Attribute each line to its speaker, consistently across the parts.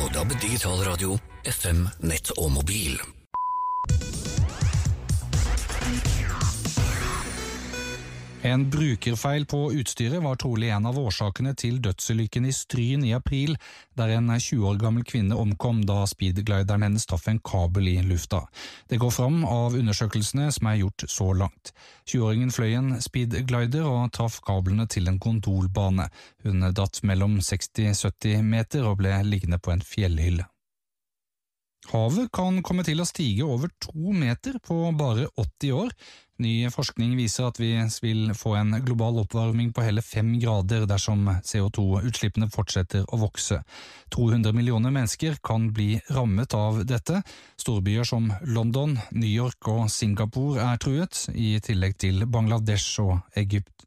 Speaker 1: På DAB digital radio, FM, nett og mobil.
Speaker 2: En brukerfeil på utstyret var trolig en av årsakene til dødsulykken i Stryn i april, der en 20 år gammel kvinne omkom da speedglideren hennes traff en kabel i lufta. Det går fram av undersøkelsene som er gjort så langt. 20-åringen fløy en speedglider og traff kablene til en gondolbane. Hun datt mellom 60–70 meter og ble liggende på en fjellhylle. Havet kan komme til å stige over to meter på bare 80 år. Ny forskning viser at vi vil få en global oppvarming på hele fem grader dersom CO2-utslippene fortsetter å vokse. 200 millioner mennesker kan bli rammet av dette. Storbyer som London, New York og Singapore er truet, i tillegg til Bangladesh og Egypt.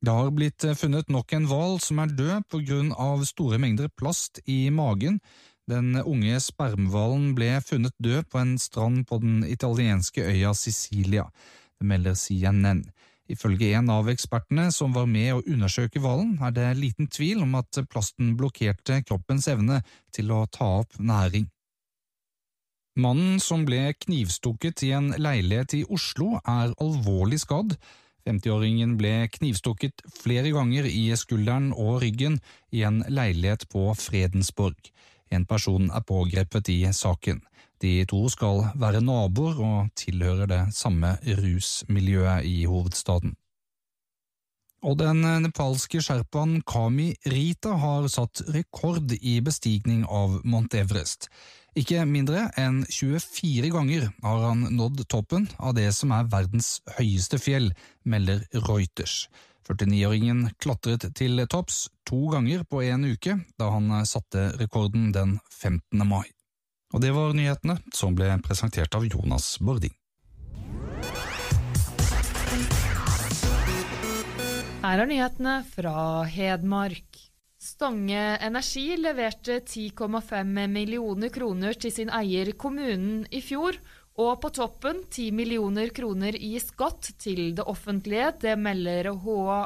Speaker 2: Det har blitt funnet nok en hval som er død på grunn av store mengder plast i magen. Den unge spermhvalen ble funnet død på en strand på den italienske øya Sicilia. Det melder CNN. Ifølge en av ekspertene som var med å undersøke hvalen, er det liten tvil om at plasten blokkerte kroppens evne til å ta opp næring. Mannen som ble knivstukket i en leilighet i Oslo, er alvorlig skadd. 50-åringen ble knivstukket flere ganger i skulderen og ryggen i en leilighet på Fredensborg. En person er pågrepet i saken. De to skal være naboer og tilhører det samme rusmiljøet i hovedstaden. Og den nepalske sherpaen Kami Rita har satt rekord i bestigning av Mount Everest. Ikke mindre enn 24 ganger har han nådd toppen av det som er verdens høyeste fjell, melder Reuters. 49-åringen klatret til topps to ganger på en uke, da han satte rekorden den 15. mai. Og det var nyhetene, som ble presentert av Jonas Bording.
Speaker 3: Her er nyhetene fra Hedmark. Stange Energi leverte 10,5 millioner kroner til sin eier kommunen i fjor, og på toppen 10 millioner kroner i skatt til det offentlige, det melder HA.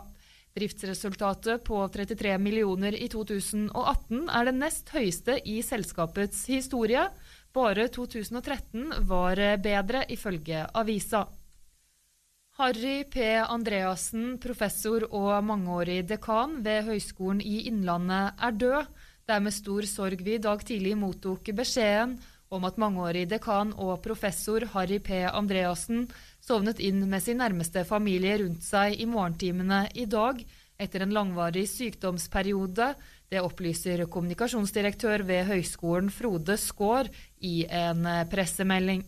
Speaker 3: Driftsresultatet på 33 millioner i 2018 er det nest høyeste i selskapets historie. Bare 2013 var bedre, ifølge avisa. Harry P. Andreassen, professor og mangeårig dekan ved Høgskolen i Innlandet, er død. Det er med stor sorg vi i dag tidlig mottok beskjeden om at mangeårig dekan og professor Harry P. Andreassen sovnet inn med sin nærmeste familie rundt seg i morgentimene i dag etter en langvarig sykdomsperiode. Det opplyser kommunikasjonsdirektør ved høyskolen Frode Skaar i en pressemelding.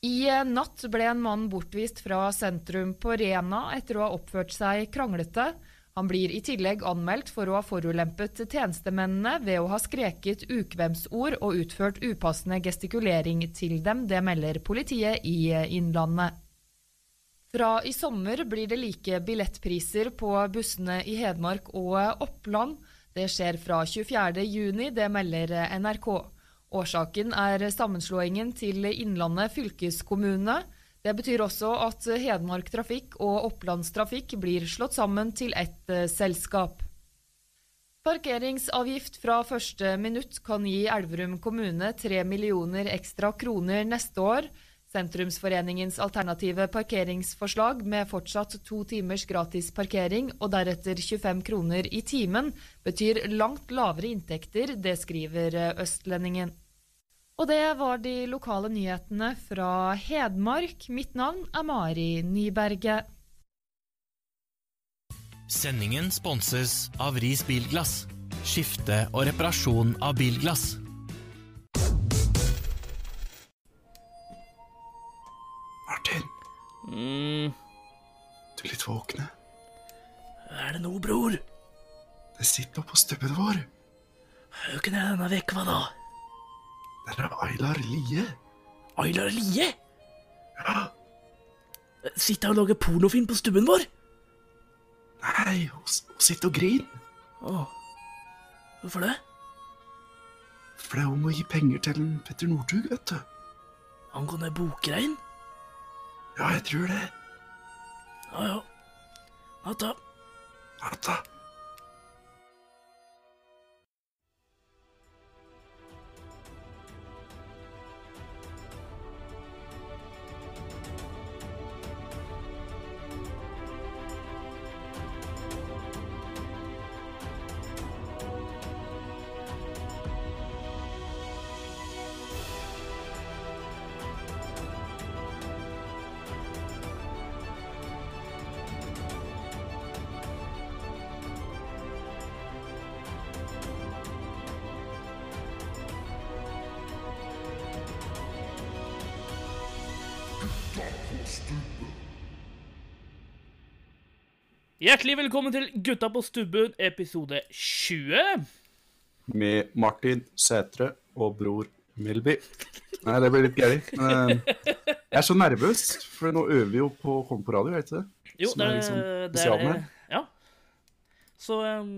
Speaker 3: I natt ble en mann bortvist fra sentrum på Rena etter å ha oppført seg kranglete. Han blir i tillegg anmeldt for å ha forulempet tjenestemennene ved å ha skreket ukvemsord og utført upassende gestikulering til dem. Det melder politiet i Innlandet. Fra i sommer blir det like billettpriser på bussene i Hedmark og Oppland. Det skjer fra 24.6, det melder NRK. Årsaken er sammenslåingen til Innlandet fylkeskommune. Det betyr også at Hedmark Trafikk og Opplandstrafikk blir slått sammen til ett selskap. Parkeringsavgift fra første minutt kan gi Elverum kommune 3 millioner ekstra kroner neste år. Sentrumsforeningens alternative parkeringsforslag med fortsatt to timers gratis parkering og deretter 25 kroner i timen betyr langt lavere inntekter, det skriver Østlendingen. Og det var de lokale nyhetene fra Hedmark. Mitt navn er Mari Nyberget.
Speaker 4: Sendingen sponses av Ris Bilglass. Skifte og reparasjon av bilglass.
Speaker 5: Martin,
Speaker 6: Mm,
Speaker 5: du er litt våkne.
Speaker 6: er det noe, bror?
Speaker 5: Det sitter på stubben vår.
Speaker 6: Høken er denne vekva, da?
Speaker 5: Der er Aylar Lie.
Speaker 6: Aylar Lie?
Speaker 5: Ja,
Speaker 6: Sitter hun og lager pornofilm på stubben vår?
Speaker 5: nei, hun, hun sitter og griner.
Speaker 6: Åh, hvorfor det?
Speaker 5: For det er hun må gi penger til en Petter Northug, vet du.
Speaker 6: Angående bokrein?
Speaker 5: Ja, jeg tror det.
Speaker 6: Ja, ja. Natta.
Speaker 5: Natta.
Speaker 6: Hjertelig velkommen til Gutta på stubben, episode 20.
Speaker 5: Med Martin Sætre og bror Milby Nei, det ble litt gærent. Eh, jeg er så nervøs, for nå øver vi jo på å komme på radio, vet du det?
Speaker 6: Jo,
Speaker 5: Som liksom
Speaker 6: det er
Speaker 5: liksom spesialen
Speaker 6: Ja. Så um,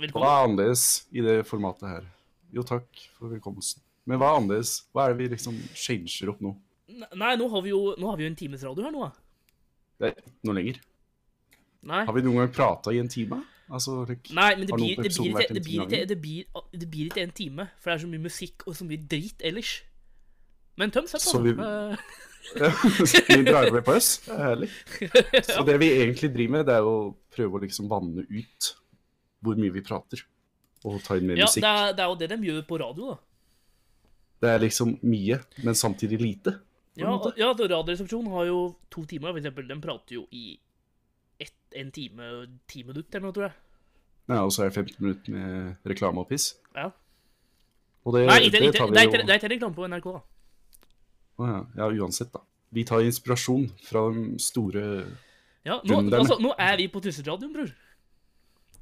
Speaker 6: velkommen.
Speaker 5: Hva er annerledes i det formatet her? Jo, takk for velkomsten. Men hva er annerledes? Hva er det vi liksom changer opp nå?
Speaker 6: Nei, nå har vi jo, har vi jo en times radio her nå. da.
Speaker 5: Det er ikke noe lenger.
Speaker 6: Nei.
Speaker 5: Har vi noen gang prata i en time? Altså, like,
Speaker 6: Nei, men det blir, det, blir ikke,
Speaker 5: en
Speaker 6: det, blir
Speaker 5: time
Speaker 6: ikke, det, blir, det blir ikke en time, for det er så mye musikk og så mye drit ellers. Men tøm seg
Speaker 5: Så vi-
Speaker 6: Eh,
Speaker 5: vi drar med på oss. Det er herlig. Så det vi egentlig driver med, det er å prøve å liksom vanne ut hvor mye vi prater. Og ta inn mer
Speaker 6: ja,
Speaker 5: musikk.
Speaker 6: det er, det er jo det de gjør på radio, da.
Speaker 5: Det er liksom mye, men samtidig lite.
Speaker 6: Ja, ja altså, Radioresepsjonen har jo to timer, for eksempel. Den prater jo i ett, en time ti minutter eller noe, tror jeg.
Speaker 5: Ja, og så er det 15 minutter med reklame og piss.
Speaker 6: Ja.
Speaker 5: Og det,
Speaker 6: Nei, ikke,
Speaker 5: det
Speaker 6: ikke, det er ikke- det er ikke reklame på NRK, da.
Speaker 5: Å ja, ja, uansett, da. Vi tar inspirasjon fra de store
Speaker 6: Ja, nå, altså, nå er vi på Trusselradioen, bror.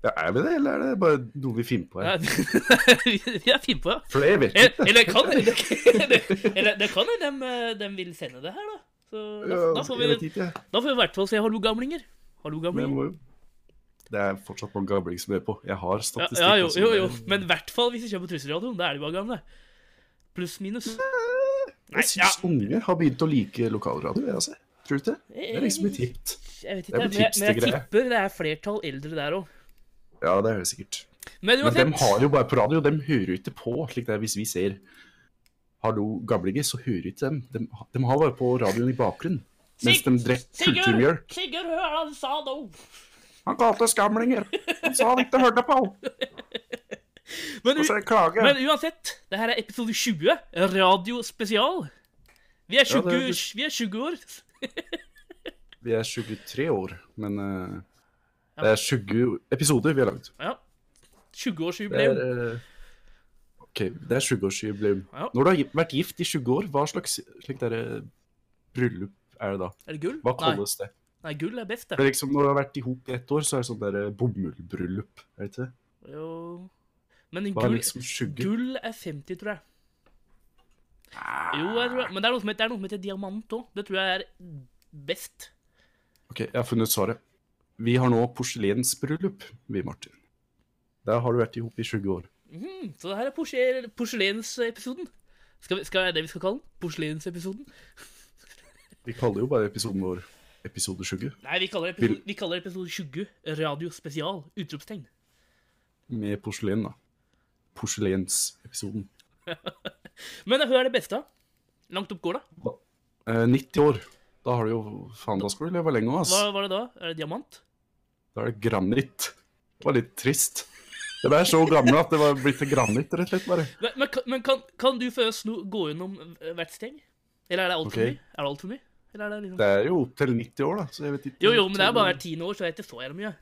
Speaker 5: Ja, Er vi det, eller er det bare noe vi finner på
Speaker 6: Ja,
Speaker 5: her?
Speaker 6: vi er fine på ja.
Speaker 5: For det vet
Speaker 6: Eller,
Speaker 5: ikke.
Speaker 6: eller kan eller, eller, det kan hende de, de vil sende det her, da. Så da,
Speaker 5: Ja,
Speaker 6: da, får vi,
Speaker 5: ikke,
Speaker 6: da får vi i hvert fall se hallo, gamlinger. Hallo, gamlinger.
Speaker 5: Det er fortsatt mange gamlinger som er på. Jeg har
Speaker 6: Ja,
Speaker 5: statistikk.
Speaker 6: ja, jo, jo, jo.
Speaker 5: men
Speaker 6: i hvert fall hvis vi kjøper på Trusselradioen. Da er de bare gamle. Pluss minus. Nei,
Speaker 5: Jeg
Speaker 6: ja.
Speaker 5: syns unge har begynt å like lokalradio. Jeg, altså. Tror du ikke det? Det er liksom et hipt.
Speaker 6: Jeg vet
Speaker 5: Det
Speaker 6: ikke,
Speaker 5: er
Speaker 6: men jeg, men jeg tipper det er flertall eldre der òg.
Speaker 5: Ja, det er det sikkert.
Speaker 6: Men
Speaker 5: Men dem har jo bare på radio. Dem hører ikke på slik det er hvis vi ser Hallo, gamlinger, så hører ikke dem. dem. De har bare på radioen i bakgrunnen. Mens de drikker kulturmjølk.
Speaker 6: Sigurd, hør hva han sa nå!
Speaker 5: Han kalte oss gamlinger. Han sa han ikke hørte på.
Speaker 6: Men, men uansett, det her er episode 20. Radiospesial. Vi er 20,
Speaker 5: Ja, det
Speaker 6: vi er 20 år.
Speaker 5: Vi er 23 år, men eh, det er 20 episoder vi har lagd.
Speaker 6: Ja.
Speaker 5: Det er,
Speaker 6: 20-årsjubileum.
Speaker 5: eh, OK, det er 20-årsjubileum.
Speaker 6: Ja.
Speaker 5: Når du har vært gift i 20 år, hva slags slik der, bryllup er det da?
Speaker 6: Er det gull?
Speaker 5: Hva
Speaker 6: Nei.
Speaker 5: det?
Speaker 6: Nei, gull er best,
Speaker 5: Det
Speaker 6: det.
Speaker 5: er liksom, når du har vært i hop i ett år, så er det sånn der eh, bomullbryllup. Er det ikke det?
Speaker 6: Jo Men
Speaker 5: er
Speaker 6: gull,
Speaker 5: liksom 20?
Speaker 6: gull er 50, tror jeg. Jo, jeg tror jeg. Men det er noe som heter, det er noe som heter diamant òg. Det tror jeg er best.
Speaker 5: OK, jeg har funnet svaret. Vi har nå porselensbryllup, vi, Martin. Der har du vært i hop i 20 år.
Speaker 6: Mm, så det her er porselensepisoden. Skal, vi- skal det det vi skal kalle den? Porselensepisoden?
Speaker 5: Vi kaller jo bare episoden vår episode 20,
Speaker 6: Nei, vi kaller, episode, vi kaller episode 20 Radio Spesial. Utropstegn.
Speaker 5: med porselen, da. Porselensepisoden.
Speaker 6: Men hva er det beste? Langt opp går det?
Speaker 5: Eh, 90 år. Da har du jo Faen, da skal du leve lenge òg, ass.
Speaker 6: Hva var det da? Er det diamant?
Speaker 5: Da er det granitt. Det var litt trist. Det er så gammel at det var blitt til granitt, rett og slett. bare.
Speaker 6: Men, men, kan- men kan, kan du først nå gå gjennom eh, hvert steg? Eller er det altfor
Speaker 5: okay.
Speaker 6: mye? Er det alt for mye? Eller er det liksom
Speaker 5: Det er jo opp til 90 år, da. Så jeg vet ikke
Speaker 6: Jo, jo, men det er bare hvert tiende år, så det er ikke så jævlig mye.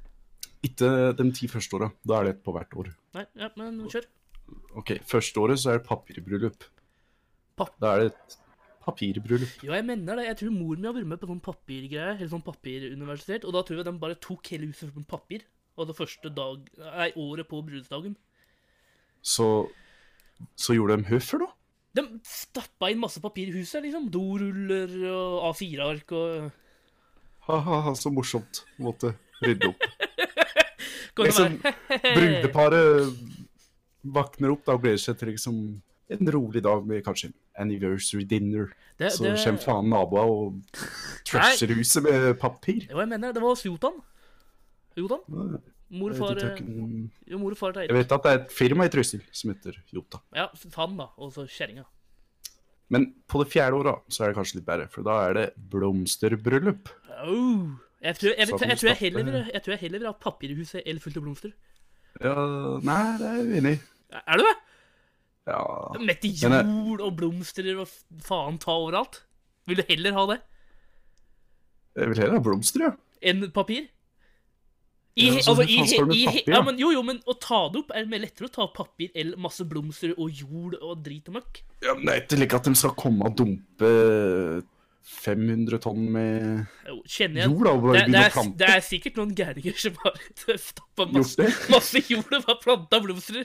Speaker 5: Ikke de ti første åra. Da er det et på hvert år.
Speaker 6: Nei, ja, men kjør.
Speaker 5: OK, første året så er det papirbryllup.
Speaker 6: Pap-
Speaker 5: Da er det et papirbryllup.
Speaker 6: Jo, jeg mener det. Jeg tror mor mi har vært med på sånn papirgreier, eller sånn papiruniversitet, og da tror jeg de bare tok hele huset med papir. Og det første dag, nei, året på bryllupsdagen.
Speaker 5: Så, så gjorde de høfer, da.
Speaker 6: De stappa inn masse papir i huset, liksom. Doruller og A4-ark og
Speaker 5: Ha-ha, så morsomt. Måtte rydde opp. Liksom, brudeparet våkner opp da og gleder seg til liksom en rolig dag med kanskje en anniversary dinner.
Speaker 6: Det,
Speaker 5: Så
Speaker 6: det,
Speaker 5: kommer faen naboer og trasher huset med papir.
Speaker 6: Jo, jeg mener det var hos Jotan. Jotan? Mor og far eh, Jo, mor og far til
Speaker 5: jeg vet at det er et firma i Trysil som heter Jota.
Speaker 6: Ja, han, da. Og så kjerringa.
Speaker 5: Men på det fjerde året så er det kanskje litt bedre, for da er det blomsterbryllup.
Speaker 6: Oh. Jeg tror jeg, jeg, tror jeg, tror jeg heller vil ha papirhuset eller fullt av blomster.
Speaker 5: Ja, nei, det er jeg uenig i.
Speaker 6: Er du det?
Speaker 5: Ja,
Speaker 6: Mette
Speaker 5: i jeg-
Speaker 6: jord og blomster og faen ta overalt. Vil du heller ha det
Speaker 5: jeg vil heller ha blomster, ja.
Speaker 6: enn papir? I,
Speaker 5: Ja,
Speaker 6: altså, i, i,
Speaker 5: papir,
Speaker 6: ja,
Speaker 5: ja,
Speaker 6: men, jo, jo, men å ta det opp er mer lettere å ta papir eller masse blomster og jord og drit og møkk.
Speaker 5: ja men det er ikke like at de skal komme og dumpe 500 tonn med
Speaker 6: Jo,
Speaker 5: jord, da?
Speaker 6: Det, det, er,
Speaker 5: plante.
Speaker 6: det er sikkert noen gærninger som har stappa masse, masse jord og bare planta blomster.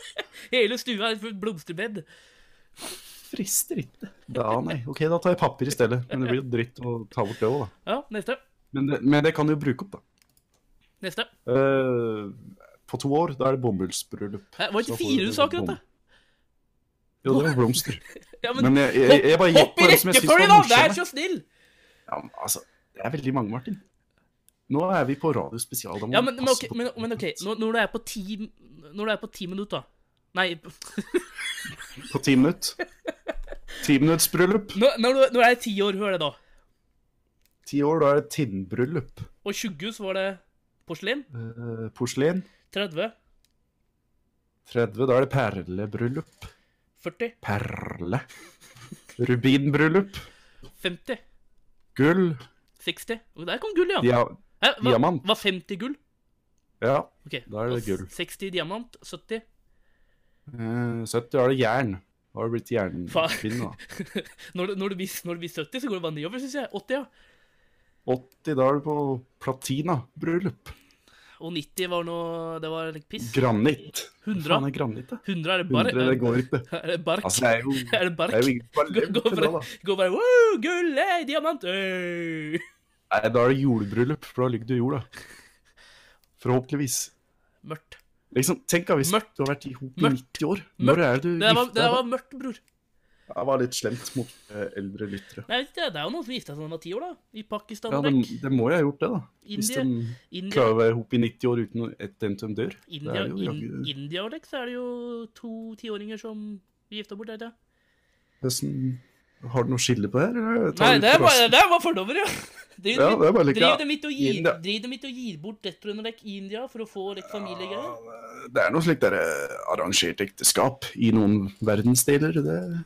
Speaker 6: Hele stua er et blomsterbed.
Speaker 5: Frister ikke. Da, nei. Ok, da tar jeg papir i stedet. Men det blir jo dritt å ta bort det òg, da.
Speaker 6: Ja, neste.
Speaker 5: Men det, men det kan du jo bruke opp, da.
Speaker 6: Neste.
Speaker 5: Uh, på to år, da er det bomullsbryllup.
Speaker 6: Var det ikke fire
Speaker 5: du
Speaker 6: sa akkurat, da?
Speaker 5: Jo, det var blomster.
Speaker 6: Ja, men,
Speaker 5: Men jeg, jeg, jeg bare gikk
Speaker 6: hopp
Speaker 5: på
Speaker 6: i
Speaker 5: det som jeg syntes
Speaker 6: rekkefølge,
Speaker 5: var
Speaker 6: da! Vær så snill!
Speaker 5: Ja, men altså, det er veldig mange, Martin. Nå er vi på Radio Spesial. Da må
Speaker 6: Ja, men, men,
Speaker 5: okay,
Speaker 6: ok, men, men ok, når, når du er på ti Når du er på ti minutter, da Nei,
Speaker 5: På ti minutter. Timinuttsbryllup.
Speaker 6: når, når, du, når du er ti år, hør det da.
Speaker 5: Ti år, da er det tinnbryllup.
Speaker 6: Og 20 så var det porselen.
Speaker 5: Uh, porselen.
Speaker 6: 30.
Speaker 5: 30, da er det perlebryllup.
Speaker 6: 40.
Speaker 5: Perle. Rubinbryllup.
Speaker 6: 50.
Speaker 5: Gull.
Speaker 6: 60. Og der kom gull, ja.
Speaker 5: Dia
Speaker 6: Hæ, hva,
Speaker 5: diamant.
Speaker 6: Var 50 gull?
Speaker 5: ja.
Speaker 6: okay.
Speaker 5: Da er det gull.
Speaker 6: 60 diamant. 70.
Speaker 5: Eh, 70, er det jern. Da har det blitt jernfinn, da.
Speaker 6: Når, du- når, du blir, når du blir 70, så går det bare nedover, syns jeg. 80, ja.
Speaker 5: 80, da er du på platinabryllup.
Speaker 6: Og 90 var noe Det var litt piss.
Speaker 5: Granitt.
Speaker 6: 100.
Speaker 5: faen er granitt, da?
Speaker 6: 100 er det bare
Speaker 5: 100, det går ikke.
Speaker 6: Er det bark?
Speaker 5: Altså, det er jo,
Speaker 6: Er det bark?
Speaker 5: det er jo ingen
Speaker 6: gå,
Speaker 5: til det,
Speaker 6: bare,
Speaker 5: da.
Speaker 6: gå bare wow, gull, hey, diamant øy.
Speaker 5: Nei, da er det jordbryllup, for da ligger du i jorda. Forhåpentligvis.
Speaker 6: Mørkt.
Speaker 5: Liksom, tenk hvis
Speaker 6: Mørkt.
Speaker 5: du har vært i hop i 90 år.
Speaker 6: Mørkt.
Speaker 5: Når er det du
Speaker 6: gifter var, det var mørkt, bror.
Speaker 5: Det var litt slemt mot eh, eldre lyttere.
Speaker 6: Nei, det, er jo noen som gifta seg da de var ti år, da. I Pakistan
Speaker 5: Ja,
Speaker 6: og
Speaker 5: det,
Speaker 6: vekk.
Speaker 5: det må jo ha gjort det, da. Hvis de
Speaker 6: India,
Speaker 5: klarer å være ihop i 90 år uten at en de dør.
Speaker 6: India,
Speaker 5: det jo
Speaker 6: in,
Speaker 5: jaggu-
Speaker 6: India og vekk, så er det jo to tiåringer som gifta bort, vet jeg.
Speaker 5: Hvordan- Har du noe skille på det her?
Speaker 6: Nei, det er bare, det er bare fordommer, ja. Driver
Speaker 5: Ja,
Speaker 6: de-
Speaker 5: det er bare like-
Speaker 6: driver de midt og gir,
Speaker 5: India.
Speaker 6: driver de og gir bort dette under i India for å få litt familiegreier?
Speaker 5: Det er noe slikt der eh, arrangert ekteskap i noen verdensdeler. Det,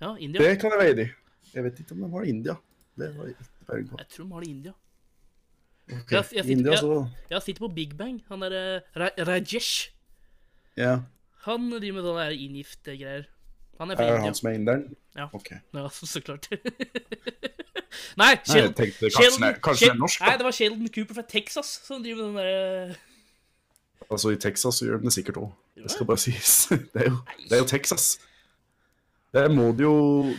Speaker 6: Ja, India.
Speaker 5: det kan jeg være enig i. Jeg vet ikke om de har India. Det var jeg ikke peiling på.
Speaker 6: Jeg tror de har det i India.
Speaker 5: Okay.
Speaker 6: Jeg- jeg sitter-
Speaker 5: India, så
Speaker 6: Jeg sitter på Big Bang. Han derre Ra Rajesh.
Speaker 5: Ja.
Speaker 6: Han driver med sånne inngiftgreier. greier. Han er fra
Speaker 5: Er det han som er inderen?
Speaker 6: Ja.
Speaker 5: Okay.
Speaker 6: Ja, så, klart. Nei, Sheldon,
Speaker 5: Nei tenkte kanskje Sheldon, er, kanskje er norsk? Da?
Speaker 6: Nei, det var Sheldon Cooper fra Texas som driver med den derre
Speaker 5: Altså, i Texas så gjør de det sikkert òg. Det skal bare sies. Det er jo, det er jo Texas. Der må, jo,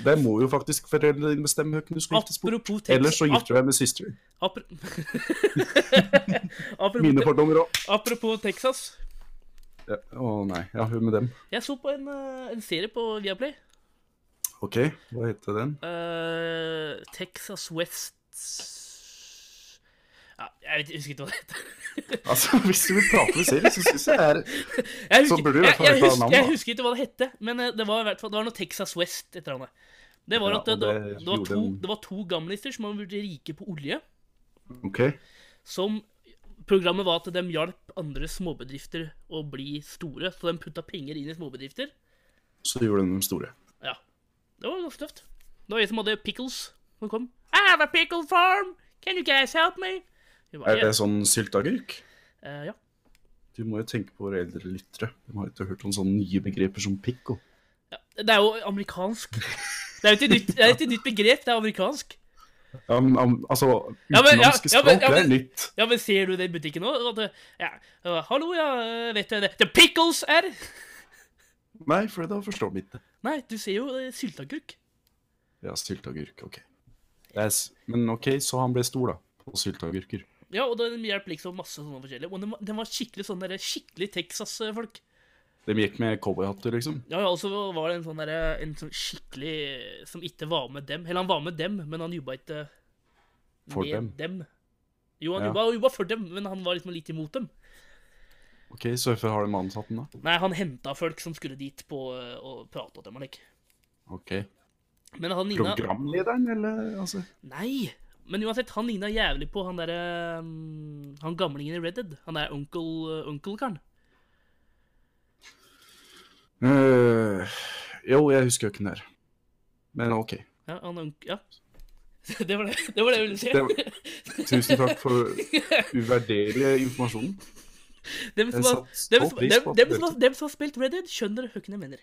Speaker 5: der må jo faktisk foreldrene dine bestemme hvem du skal giftes bort. Ellers så gifter du deg med søster. Mine fordommer òg.
Speaker 6: apropos Texas.
Speaker 5: Ja, å nei, ja, hun med dem.
Speaker 6: Jeg så på en, eh, en serie på Viaplay.
Speaker 5: OK, hva heter den?
Speaker 6: Uh, Texas West ja, Jeg vet, jeg husker ikke hva det heter.
Speaker 5: Altså, Hvis du vil prate med Siri, så syns jeg er
Speaker 6: Jeg
Speaker 5: Så burde du i hvert fall
Speaker 6: jeg,
Speaker 5: ta navnet.
Speaker 6: jeg husker ikke hva det hette, men eh, det var i Det var noe Texas West et eller annet. Det var
Speaker 5: Ja,
Speaker 6: at det, det,
Speaker 5: det
Speaker 6: var to, det var to gamlister som hadde blitt rike på olje.
Speaker 5: OK.
Speaker 6: Som Programmet var at de hjalp andre småbedrifter å bli store, så de putta penger inn i småbedrifter.
Speaker 5: Så gjorde de dem store.
Speaker 6: Ja. Det var ganske tøft. Det var en som hadde pickles som kom. I have a pickle farm! Can you guys help me? Vi
Speaker 5: Er det sånn sylteagurk?
Speaker 6: Uh, ja.
Speaker 5: Du må jo tenke på våre eldre lyttere. De har ikke hørt om sånne nye begreper som pickle.
Speaker 6: ja. Det er jo amerikansk. Det er jo ikke nytt, et nytt begrep, det er amerikansk.
Speaker 5: Ja, men, am- altså,
Speaker 6: Ja, men- ja,
Speaker 5: utenlandske
Speaker 6: ja, men- ja,
Speaker 5: det er nytt.
Speaker 6: Ja, men ser du det i butikken nå? Det- Ja, ja, hallo, ja, vet du det? The pickles er
Speaker 5: Nei, for da forstår de ikke.
Speaker 6: Nei, du ser jo eh, sylteagurk.
Speaker 5: Ja, sylteagurk, ok. Er, men ok, så han ble stor, da. På sylteagurker.
Speaker 6: Ja, og den hjalp liksom masse sånne forskjellige. Og den var, den var skikkelig sånn der, skikkelig Texas-folk.
Speaker 5: De gikk med cowboyhatter, liksom.
Speaker 6: Ja, ja, og så var det en sånn der, en sånn skikkelig Som ikke var med dem. Eller han var med dem, men han jobba ikke
Speaker 5: For
Speaker 6: med
Speaker 5: dem.
Speaker 6: Jo, han
Speaker 5: Ja.
Speaker 6: jobba, jobba for dem, men han var liksom litt imot dem.
Speaker 5: Ok, så hvorfor har de ansatt den, da?
Speaker 6: Nei, han henta folk som skulle dit på å prate til dem. Like.
Speaker 5: Ok.
Speaker 6: Men han
Speaker 5: Programlederen, eller? Altså.
Speaker 6: Nei! Men uansett, han ligna jævlig på han derre um, Han gamlingen i Red Dead. Han der onkel, onkelkaren.
Speaker 5: Uh, jo, jeg husker jo ikke den der. Men ok.
Speaker 6: Ja, han onk... Ja. Det var det, det var det jeg ville si.
Speaker 5: Det Tusen takk for uvurderlig informasjon.
Speaker 6: Dem som, har, dem, som, dem, dem, som, har- dem som har spilt Red Dead, skjønner hvem jeg mener.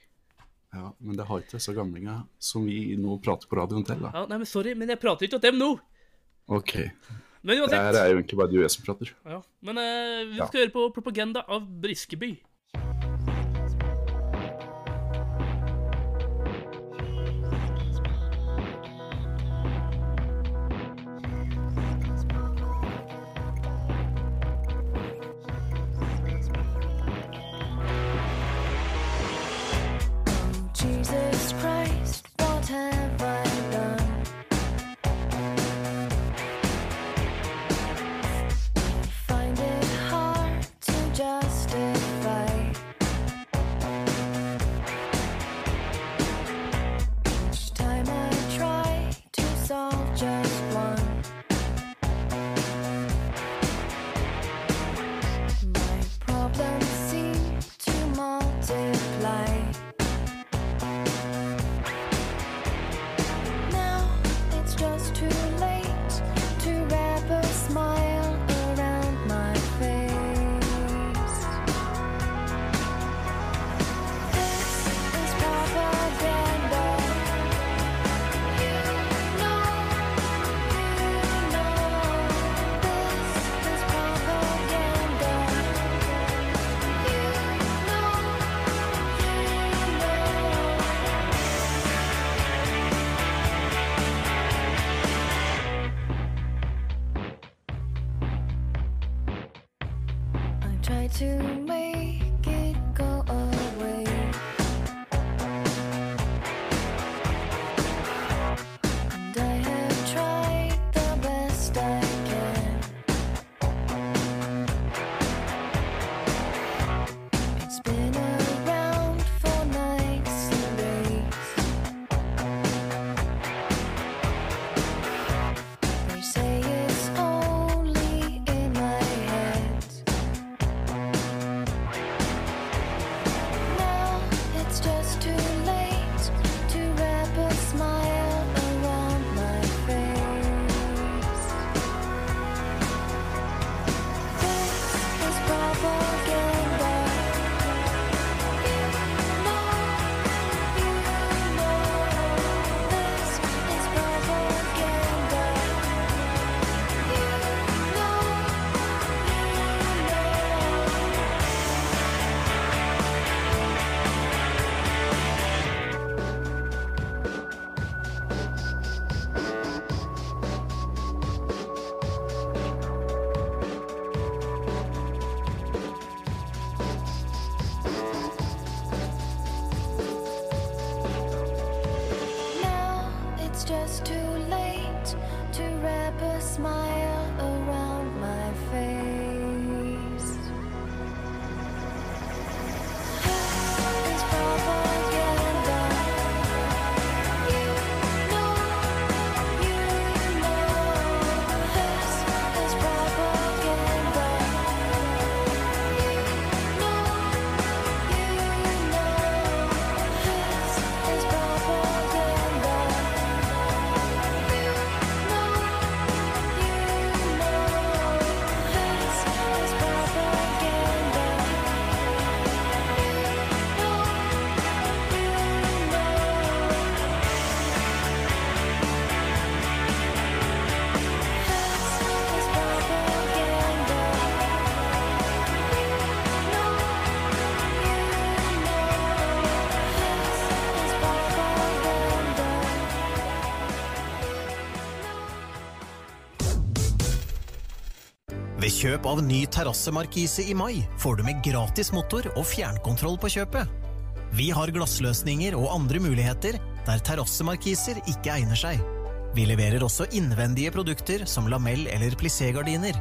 Speaker 5: Ja, men det har ikke disse gamlingene som vi nå prater på radioen til. da.
Speaker 7: Ja, nei, men Sorry, men jeg prater ikke om dem nå.
Speaker 5: Ok.
Speaker 7: Men
Speaker 5: Det
Speaker 7: uansett.
Speaker 5: her er jo egentlig bare du og jeg som prater.
Speaker 7: Ja, men eh, vi skal høre på propaganda av Briskeby.
Speaker 8: Kjøp av ny terrassemarkise i mai får du med gratis motor og fjernkontroll på kjøpet. Vi har glassløsninger og andre muligheter der terrassemarkiser ikke egner seg. Vi leverer også innvendige produkter som lamell- eller plissé-gardiner.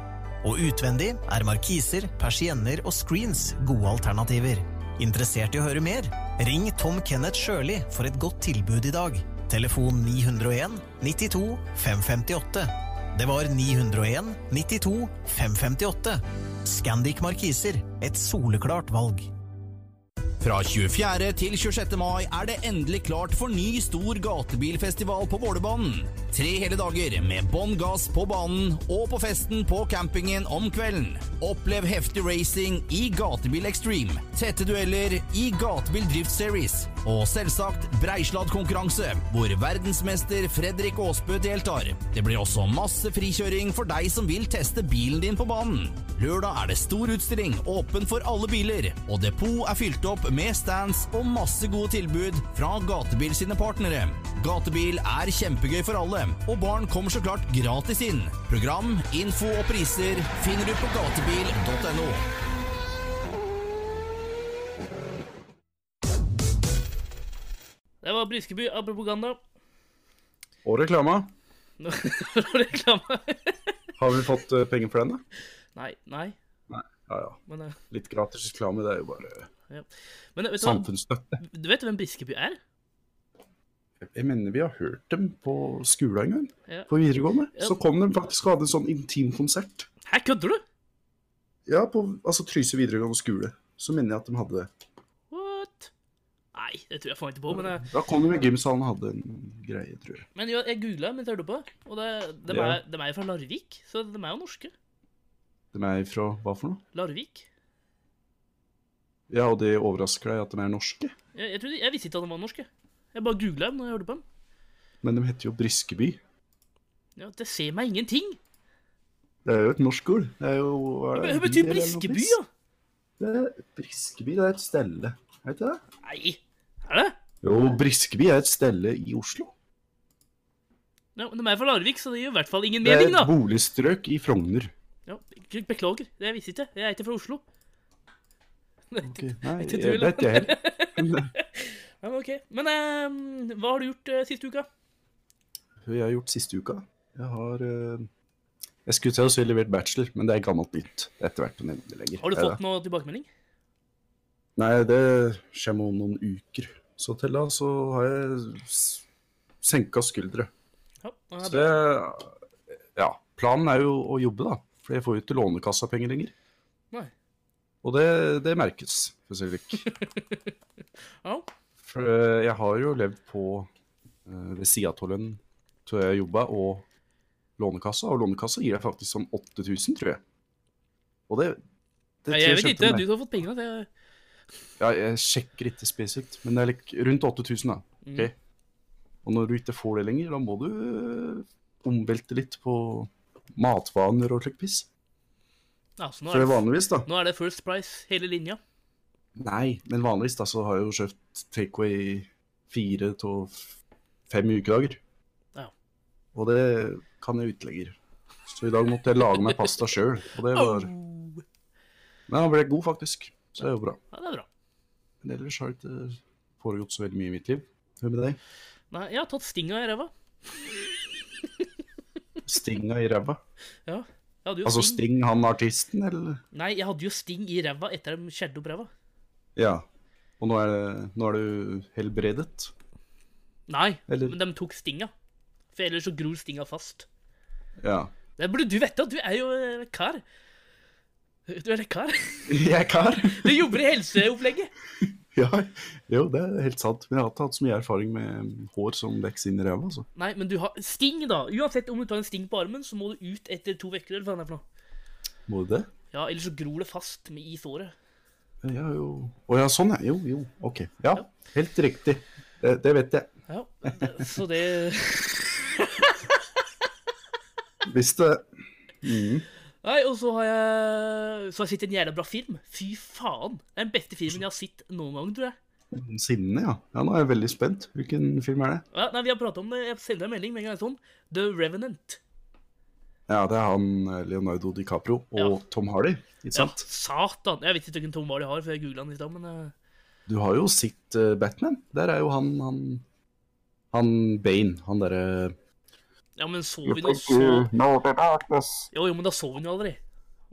Speaker 8: Og utvendig er markiser, persienner og screens gode alternativer. Interessert i å høre mer? Ring Tom Kenneth Sjøli for et godt tilbud i dag. Telefon 901 92 558. Det var 901 92 558. Scandic Markiser, et soleklart valg.
Speaker 9: Fra 24. til 26. mai er det endelig klart for ny stor gatebilfestival på Vålerbanen. Tre hele dager med bånn gass på banen og på festen på campingen om kvelden. Opplev heftig racing i Gatebil Extreme, tette dueller i Gatebil Drift Series og selvsagt Breisladd-konkurranse, hvor verdensmester Fredrik Aasbø deltar. Det blir også masse frikjøring for deg som vil teste bilen din på banen. Lørdag er det stor utstilling, åpen for alle biler, og depot er fylt opp med stands og masse gode tilbud fra Gatebil sine partnere. Gatebil er kjempegøy for alle, og barn kommer så klart gratis inn. Program, info og priser finner du på gatebil.no.
Speaker 6: Det var Briskeby av propaganda.
Speaker 5: Og reklama.
Speaker 6: Reklame.
Speaker 5: Har vi fått eh, penger for den, da?
Speaker 6: Nei, nei.
Speaker 5: Nei. Ja ja.
Speaker 6: Men, uh...
Speaker 5: Litt gratis reklame, det er jo bare
Speaker 6: ja. Men vet du,
Speaker 5: samfunnsstøtte.
Speaker 6: du vet hvem Briskeby er?
Speaker 5: Jeg mener vi har hørt dem på skolen en gang.
Speaker 6: Ja.
Speaker 5: På videregående.
Speaker 6: Ja.
Speaker 5: Så kom de faktisk og hadde en sånn intimkonsert.
Speaker 6: Hæ, kødder du?
Speaker 5: Ja, på altså, Trysil videregående skole. Så mener jeg at de hadde det.
Speaker 6: What? Nei, det tror jeg faen ikke på, men, jeg...
Speaker 5: Da kom de i gymsalen og hadde en greie, tror jeg.
Speaker 6: men jeg, jeg googla mens jeg hørte på, og det, de,
Speaker 5: Ja.
Speaker 6: er, de er jo fra Larvik, så de er jo norske.
Speaker 5: De er fra hva for noe?
Speaker 6: Larvik.
Speaker 5: Ja, og det overrasker deg at de er norske?
Speaker 6: Jeg, jeg, trodde, jeg visste ikke at de var norske. Jeg bare googla dem når jeg hørte på dem.
Speaker 5: Men de heter jo Briskeby.
Speaker 6: Ja, Det ser meg ingenting.
Speaker 5: Det er jo et norsk ord. Det er jo hva er det,
Speaker 6: Hva betyr Briskeby, da?
Speaker 5: Det er, Briskeby det er et stelle, vet du det?
Speaker 6: Nei, er det?
Speaker 5: Jo, Briskeby er et stelle i Oslo.
Speaker 6: Ja, men De er fra Larvik, så det gir i hvert fall ingen
Speaker 5: Det er et boligstrøk i Frogner.
Speaker 6: Ja, beklager, det visste ikke. Jeg er ikke fra Oslo.
Speaker 5: Okay. Nei, jeg vet jeg heller.
Speaker 6: Ja, men ok. Men eh, hva har du gjort eh, siste uka?
Speaker 5: Hva jeg har gjort siste uka? Jeg har eh, Jeg skulle til å si levert bachelor, men det er gammelt nytt. Er etter hvert på lenger.
Speaker 6: Har du fått noe tilbakemelding?
Speaker 5: Nei, det kommer om noen uker. Så til da så har jeg senka skuldre.
Speaker 6: Ja, det
Speaker 5: Så det Ja. Planen er jo å jobbe, da. For jeg får jo ikke Lånekassa-penger lenger.
Speaker 6: Nei.
Speaker 5: Og det, det merkes, for å si det slik.
Speaker 6: Ja.
Speaker 5: For eh, jeg har jo levd på eh, ved sida av lønn til jeg jobba, og Lånekassa. Og Lånekassa gir deg faktisk sånn 8000, tror jeg. Og det, det
Speaker 6: Nei, jeg vet ikke. Du har fått pengene. Det jeg...
Speaker 5: Ja, jeg sjekker ikke spesifikt, men det er like, rundt 8000, da.
Speaker 6: Mm.
Speaker 5: Og når du ikke får det lenger, da må du øh, omvelte litt på matvaner og slikt piss.
Speaker 6: Ja, så nå
Speaker 5: For
Speaker 6: er,
Speaker 5: det
Speaker 6: det,
Speaker 5: vanligvis, da.
Speaker 6: nå er det First Price hele linja.
Speaker 5: Nei, men vanligvis da så har jeg jo kjøpt takeaway fire til fem ukedager.
Speaker 6: Ja.
Speaker 5: Og det kan jeg utlegger. Så i dag måtte jeg lage meg pasta sjøl, og det var Men den ble god, faktisk. Så det er jo bra.
Speaker 6: Ja, det er bra.
Speaker 5: Men ellers har det ikke foregått så veldig mye i mitt liv. Hva med deg?
Speaker 6: Nei, jeg har tatt stinga i ræva.
Speaker 5: Stinga i ræva?
Speaker 6: Ja.
Speaker 5: Altså
Speaker 6: sting.
Speaker 5: Sting, han artisten, eller?
Speaker 6: Nei, jeg hadde jo sting i ræva etter de skjærte opp ræva.
Speaker 5: Ja. Og nå er, det, nå er du helbredet?
Speaker 6: Nei,
Speaker 5: Eller-
Speaker 6: men de tok stinga. For ellers så gror stinga fast.
Speaker 5: Ja.
Speaker 6: Det burde du vite, du er jo eh, kar. Du er kar.
Speaker 5: Jeg er kar.
Speaker 6: Du jobber i helseopplegget.
Speaker 5: Ja, jo, det er helt sant. Men jeg har ikke hatt så mye erfaring med hår som vokser inn i ræva. Altså.
Speaker 6: Nei, men du har sting, da. Uansett om du tar en sting på armen, så må du ut etter to uker. Eller hva det er for noe.
Speaker 5: Må du det?
Speaker 6: Ja, ellers så gror det fast med i såret.
Speaker 5: Ja, jo. Å ja, sånn, ja. Jo, jo. OK. Ja, helt riktig. Det, det vet jeg.
Speaker 6: Ja, så det
Speaker 5: Visste det. Mm.
Speaker 6: Nei, og så har jeg Så har jeg sett en jævla bra film. Fy faen. Det er den beste filmen jeg har sett noen gang, tror jeg.
Speaker 5: Sinne, ja. ja. Nå er jeg veldig spent. Hvilken film er det?
Speaker 6: Ja, nei, Vi har pratet om det. Jeg sender en melding med en gang sånn. The Revenant.
Speaker 5: Ja, det er han eh, Leonardo DiCaprio og
Speaker 6: Ja.
Speaker 5: Tom Hardy, ikke sant?
Speaker 6: Ja, satan. Jeg vet ikke hvem Tom Hardy har, for jeg googla han i stad, men eh,
Speaker 5: Du har jo sett uh, Batman. Der er jo han Han, han Bane. Han derre
Speaker 6: Ja, men så vi nå så
Speaker 5: know the darkness.
Speaker 6: Jo, jo, men da så vi den jo aldri.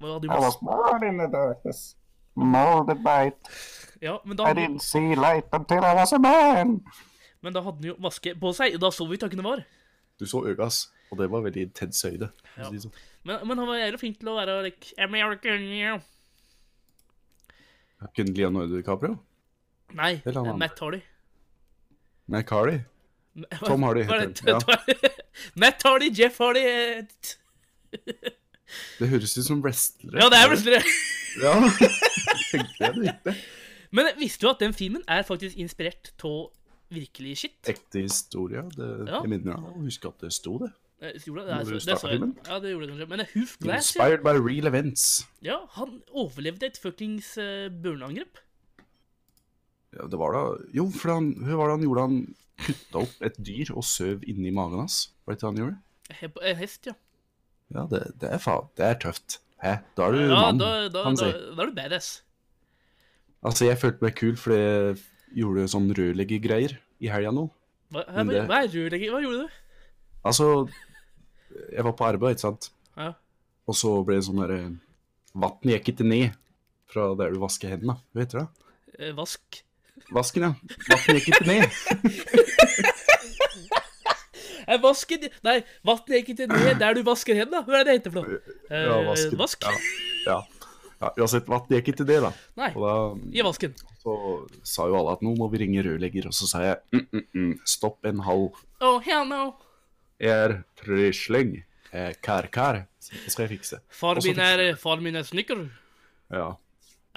Speaker 6: Hadde jo
Speaker 5: I was born in the darkness. Molded by it.
Speaker 6: Ja, men da,
Speaker 5: I
Speaker 6: hadde...
Speaker 5: didn't see light until I was a man.
Speaker 6: men da hadde han jo maske på seg, og da så vi ikke hvem det var.
Speaker 5: Du så øynene hans, og det var veldig intens høyde.
Speaker 6: Ja.
Speaker 5: si sånn.
Speaker 6: Men, men han var jævlig flink til å være like, American, yeah.
Speaker 5: Kunne Leonardo DiCaprio?
Speaker 6: Nei,
Speaker 5: Eller han.
Speaker 6: Matt Hardy.
Speaker 5: Matt Hardy? Tom Hardy
Speaker 6: er
Speaker 5: heter
Speaker 6: det?
Speaker 5: han. Ja.
Speaker 6: Matt Hardy, Jeff Hardy eh,
Speaker 5: Det høres ut som wrestlere.
Speaker 6: Ja, det er wrestlere.
Speaker 5: Ja, tenkte jeg det.
Speaker 6: Men visste du at den filmen er faktisk inspirert av virkelig shit?
Speaker 5: Ekte historie. Det,
Speaker 6: Ja.
Speaker 5: Jeg minner meg å huske at det sto det.
Speaker 6: Eh, gjorde det? Det, det, det, jeg. Ja, det gjorde det kanskje. Men Hoof Glass.
Speaker 5: Inspired by real events.
Speaker 6: ja, han overlevde et fuckings uh, burneangrep.
Speaker 5: Ja, det var da Jo, for han, hva var det han gjorde? Han kutta opp et dyr og søv inni magen hans. Var det det han gjorde?
Speaker 6: He- En hest, ja.
Speaker 5: Ja, det, det er faen Det er tøft. Hæ? Da er du
Speaker 6: Ja,
Speaker 5: mann,
Speaker 6: da, da,
Speaker 5: kan
Speaker 6: da,
Speaker 5: si.
Speaker 6: da er du badass.
Speaker 5: Altså, jeg følte meg kul fordi jeg gjorde sånn rørleggergreier i helga nå.
Speaker 6: Hva, hva, hva? Hva gjorde du?
Speaker 5: Altså, jeg var på arbeid, ikke sant?
Speaker 6: Ja.
Speaker 5: Og så ble det sånn derre Vann gikk ikke ned fra der du vasker hendene. vet du det?
Speaker 6: Eh, vask.
Speaker 5: Vasken, ja. Vann gikk ikke ned.
Speaker 6: Jeg vasker Nei, vannet gikk ikke ned der du vasker hendene. Hva er det det heter for noe? Eh,
Speaker 5: Ja, vasken.
Speaker 6: Vask?
Speaker 5: Ja. ja. ja uansett, vannet gikk ikke ned, da.
Speaker 6: Nei,
Speaker 5: da
Speaker 6: i vasken.
Speaker 5: så sa jo alle at nå må vi ringe rørlegger, og så sa jeg mm, mm, mm, stopp en halv.
Speaker 6: Oh, hell no.
Speaker 5: Er er kar-kar. Så det skal jeg fikse.
Speaker 6: Far min er, far min er snekker.
Speaker 5: Ja.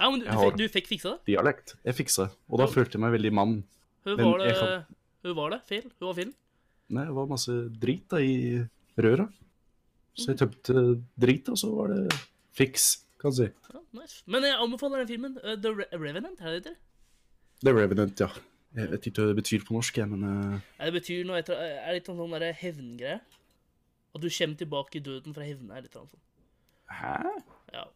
Speaker 6: Ja, men du, du, fikk, du fikk fiksa det?
Speaker 5: Dialekt. Jeg fiksa det. Og da følte jeg meg veldig mann.
Speaker 6: Hvor var det,
Speaker 5: kan-
Speaker 6: hvor var det feil? Hun var feilen?
Speaker 5: Nei, det var masse drit da i røra. Så jeg tømte drit, og så var det fiks, kan du si.
Speaker 6: Ja, nice. Men jeg anbefaler den filmen. eh, The Revenant, er det det heter?
Speaker 5: The Revenant, ja. Jeg vet ikke hva det betyr på norsk, jeg, men eh,
Speaker 6: Ja, Det betyr noe etter Er det litt sånn derre der hevngreie? At du kommer tilbake i døden for å hevne deg, litt sånn.
Speaker 5: Hæ?
Speaker 6: Ja.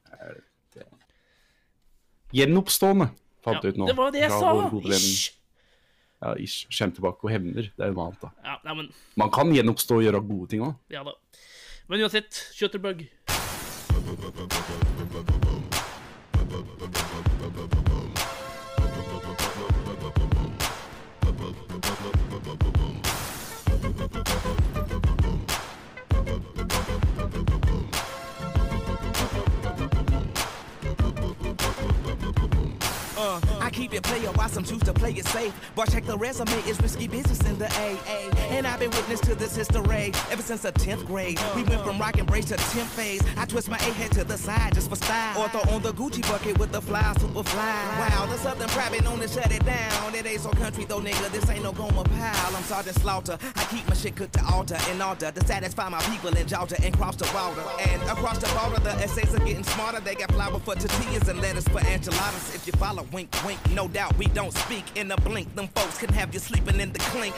Speaker 5: Gjenoppstående, fant
Speaker 6: ja.
Speaker 5: ut nå.
Speaker 6: Det var det jeg sa! Ish.
Speaker 5: Ja, ish. Kjem tilbake og hevner. Det er noe annet, da.
Speaker 6: Ja, nei, men
Speaker 5: Man kan gjenoppstå og gjøre gode ting òg.
Speaker 6: Ja da. Men uansett, Shutterbug.
Speaker 10: Keep it player while some choose to play it safe. But check the resume, it's risky business in the AA. And I've been witness to this history ever since the 10th grade. We went from rock and brace to 10th phase. I twist my A head to the side just for style. Or throw on the Gucci bucket with the fly, super fly. Wow, the Southern private known to shut it down. It ain't so country though, nigga. This ain't no Goma pile. I'm Sergeant Slaughter. I keep my shit cooked to altar in order to satisfy my people in Georgia and cross the water. And across the border, the essays are getting smarter. They got flour for tortillas and lettuce for enchiladas. If you follow, wink, wink. No doubt we don't speak in a blink. Them folks can have you sleeping in the clink.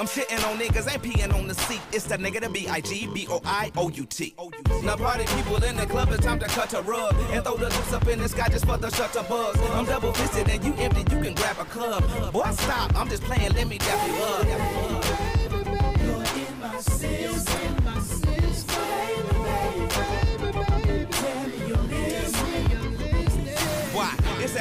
Speaker 10: I'm shitting on niggas, ain't peeing on the seat. It's the nigga, the B-I-G-B-O-I-O-U-T. Now party people in the club, it's time to cut a rug. And throw the juice up in the sky just for the shutter buzz. I'm double fisted and you empty, you can grab a club. Boy, stop, I'm just playing, let me dap you up. Why? It's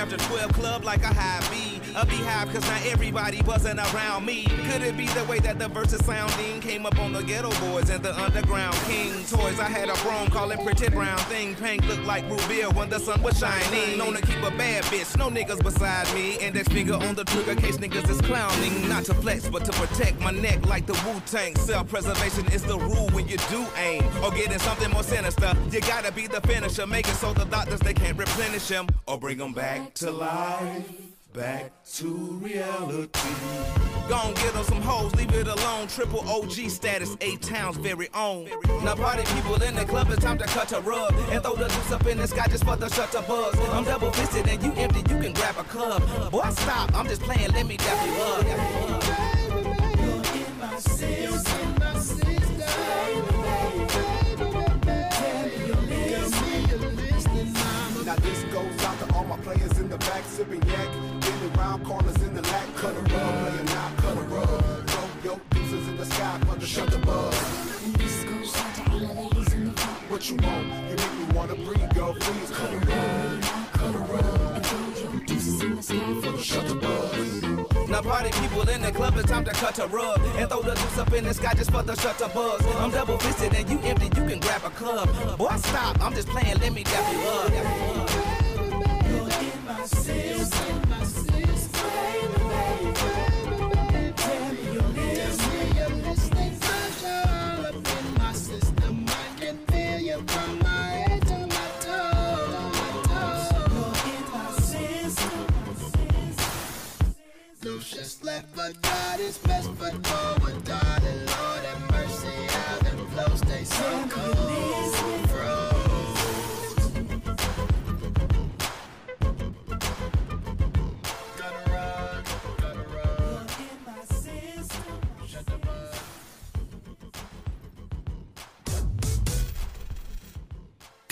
Speaker 10: after 12 club like a high B. A beehive cause not everybody wasn't around me. Could it be the way that the verses sounding came up on the ghetto boys and the underground king toys? I had a broom calling pretty brown thing. Pink looked like Rubia when the sun was shining. Known to keep a bad bitch, no niggas beside me. Index finger on the trigger case niggas is clowning. Not to flex, but to protect my neck like the Wu Tang. Self preservation is the rule when you do aim. Or getting something more sinister. You gotta be the finisher. Make it so the doctors they can't replenish him. Or bring him back to life. Back to reality. Gon' get them some hoes, leave it alone. Triple OG status, eight towns very own. Now party people in the club, it's time to cut a rug and throw the juice up in the sky just for the shutter buzz. I'm double fisted and you empty, you can grab a club. Boy, stop, I'm just playing, let me dap you up.
Speaker 11: Now this goes out to all my players in the back, sipping yak, sky for the buzz.
Speaker 12: This goes out to all the ladies in the front.
Speaker 11: What you want? You make me wanna breathe, girl, please cut a rug, cut a rug. Shut.
Speaker 10: Now party people in the club, it's time to cut a rug and throw the juice up in the sky just for the shutter buzz. I'm double fisted and you empty, you can grab a club. Boy, stop, I'm just playing, let me dap you up.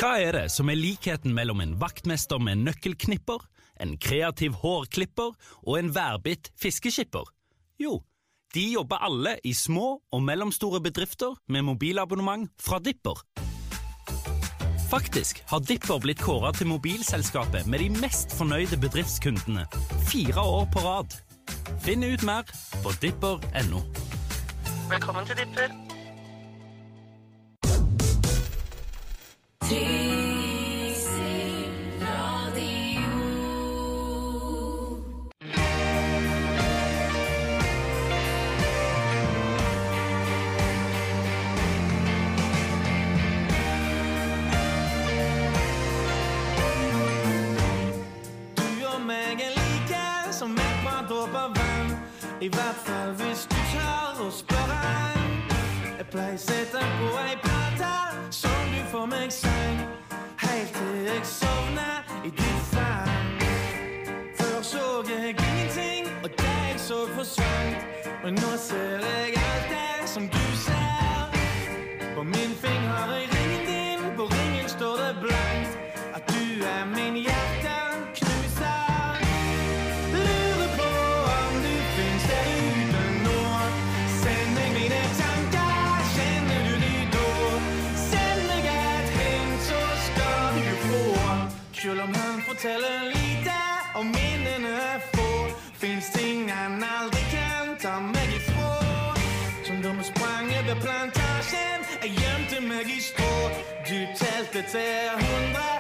Speaker 4: Hva er det som er likheten mellom en vaktmester med nøkkelknipper, en kreativ hårklipper og en værbitt fiskeskipper? Jo, de jobber alle i små og mellomstore bedrifter med mobilabonnement fra Dipper. Faktisk har Dipper blitt kåra til mobilselskapet med de mest fornøyde bedriftskundene fire år på rad. Finn ut mer på dipper.no.
Speaker 13: Velkommen til Dipper.
Speaker 14: I hvert fall hvis du tør å spørre. Jeg pleier å sette på ei plate som du får meg sang. Helt til jeg sovner i ditt fang. Før så jeg ingenting, og det så forsvant. Men nå ser jeg alt det som du ser. På min finger forteller lite og minnene få, fins ting han aldri kan ta meg ifra. Som da vi sprang over plantasjen, jeg gjemte meg i strå. Du telte til hundre,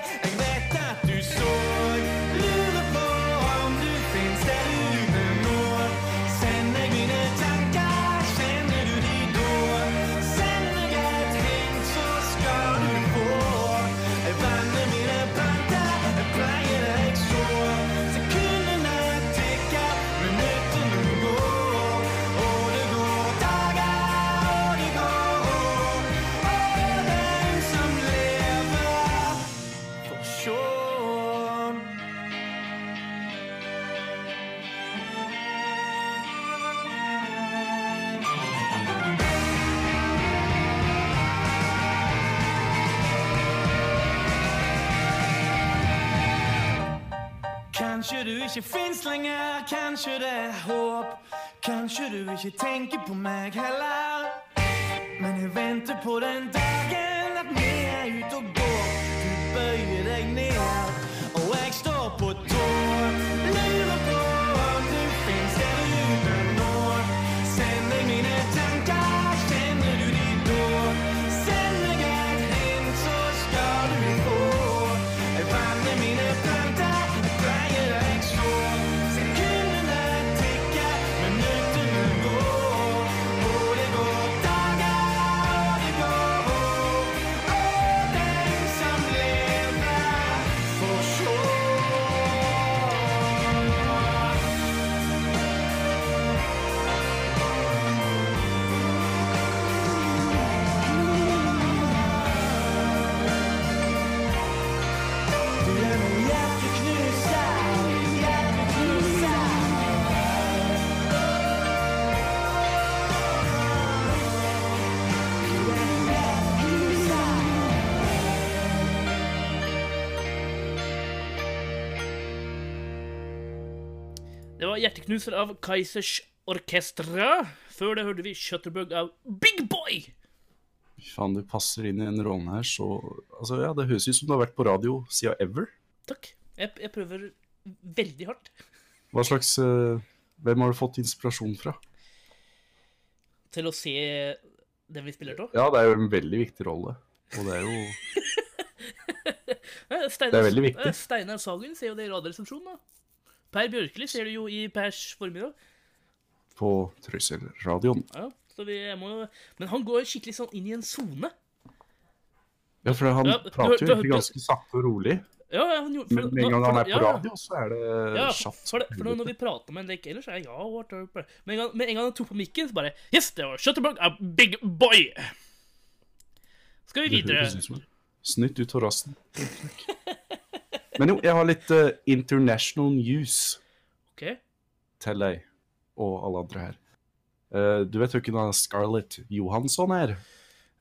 Speaker 14: Kanskje du ikke fins lenger, kanskje det er håp. Kanskje du ikke tenker på meg heller. Men jeg venter på den dagen at vi er ute og går. Du bøyer deg ned, Hjerteknuser
Speaker 6: av Kaizers Orkestra. Før det hørte vi Shutterbug av Big Boy.
Speaker 5: Faen, du passer inn i den rollen her så Altså, ja, det høres ut som du har vært på radio siden ever.
Speaker 6: Takk. Jeg, jeg prøver veldig hardt
Speaker 5: Hva slags uh, Hvem har du fått inspirasjon fra?
Speaker 6: til å se den vi spiller til.
Speaker 5: Ja, det er jo en veldig viktig rolle. Og det er jo
Speaker 6: Eh, Steinar,
Speaker 5: Det er veldig viktig.
Speaker 6: eh, Steinar Sagen ser jo det i Radioresepsjonen, da. Per Bjørkli ser du jo i Pers formiddag.
Speaker 5: på Trøyselradioen.
Speaker 6: Ja, så vi må jo Men han går skikkelig sånn inn i en sone.
Speaker 5: Ja, for han
Speaker 6: Ja,
Speaker 5: prater jo egentlig ganske sakte og rolig.
Speaker 6: Ja, ja, han gjorde,
Speaker 5: Men med en gang han er på radio, så er det
Speaker 6: ja,
Speaker 5: kjapt.
Speaker 6: For, det, for når vi prater med en lek ellers, er jeg ja, what whatever. Men en gang, med en gang han tok på mikken, så bare Yes, det var Shutterbug, a big boy! Skal vi
Speaker 5: Det
Speaker 6: videre?
Speaker 5: høres ut som Snytt ut av rassen. Men jo, jeg har litt uh, international news
Speaker 6: OK.
Speaker 5: til deg og alle andre her. Uh, du vet hvem Scarlett Johansson er?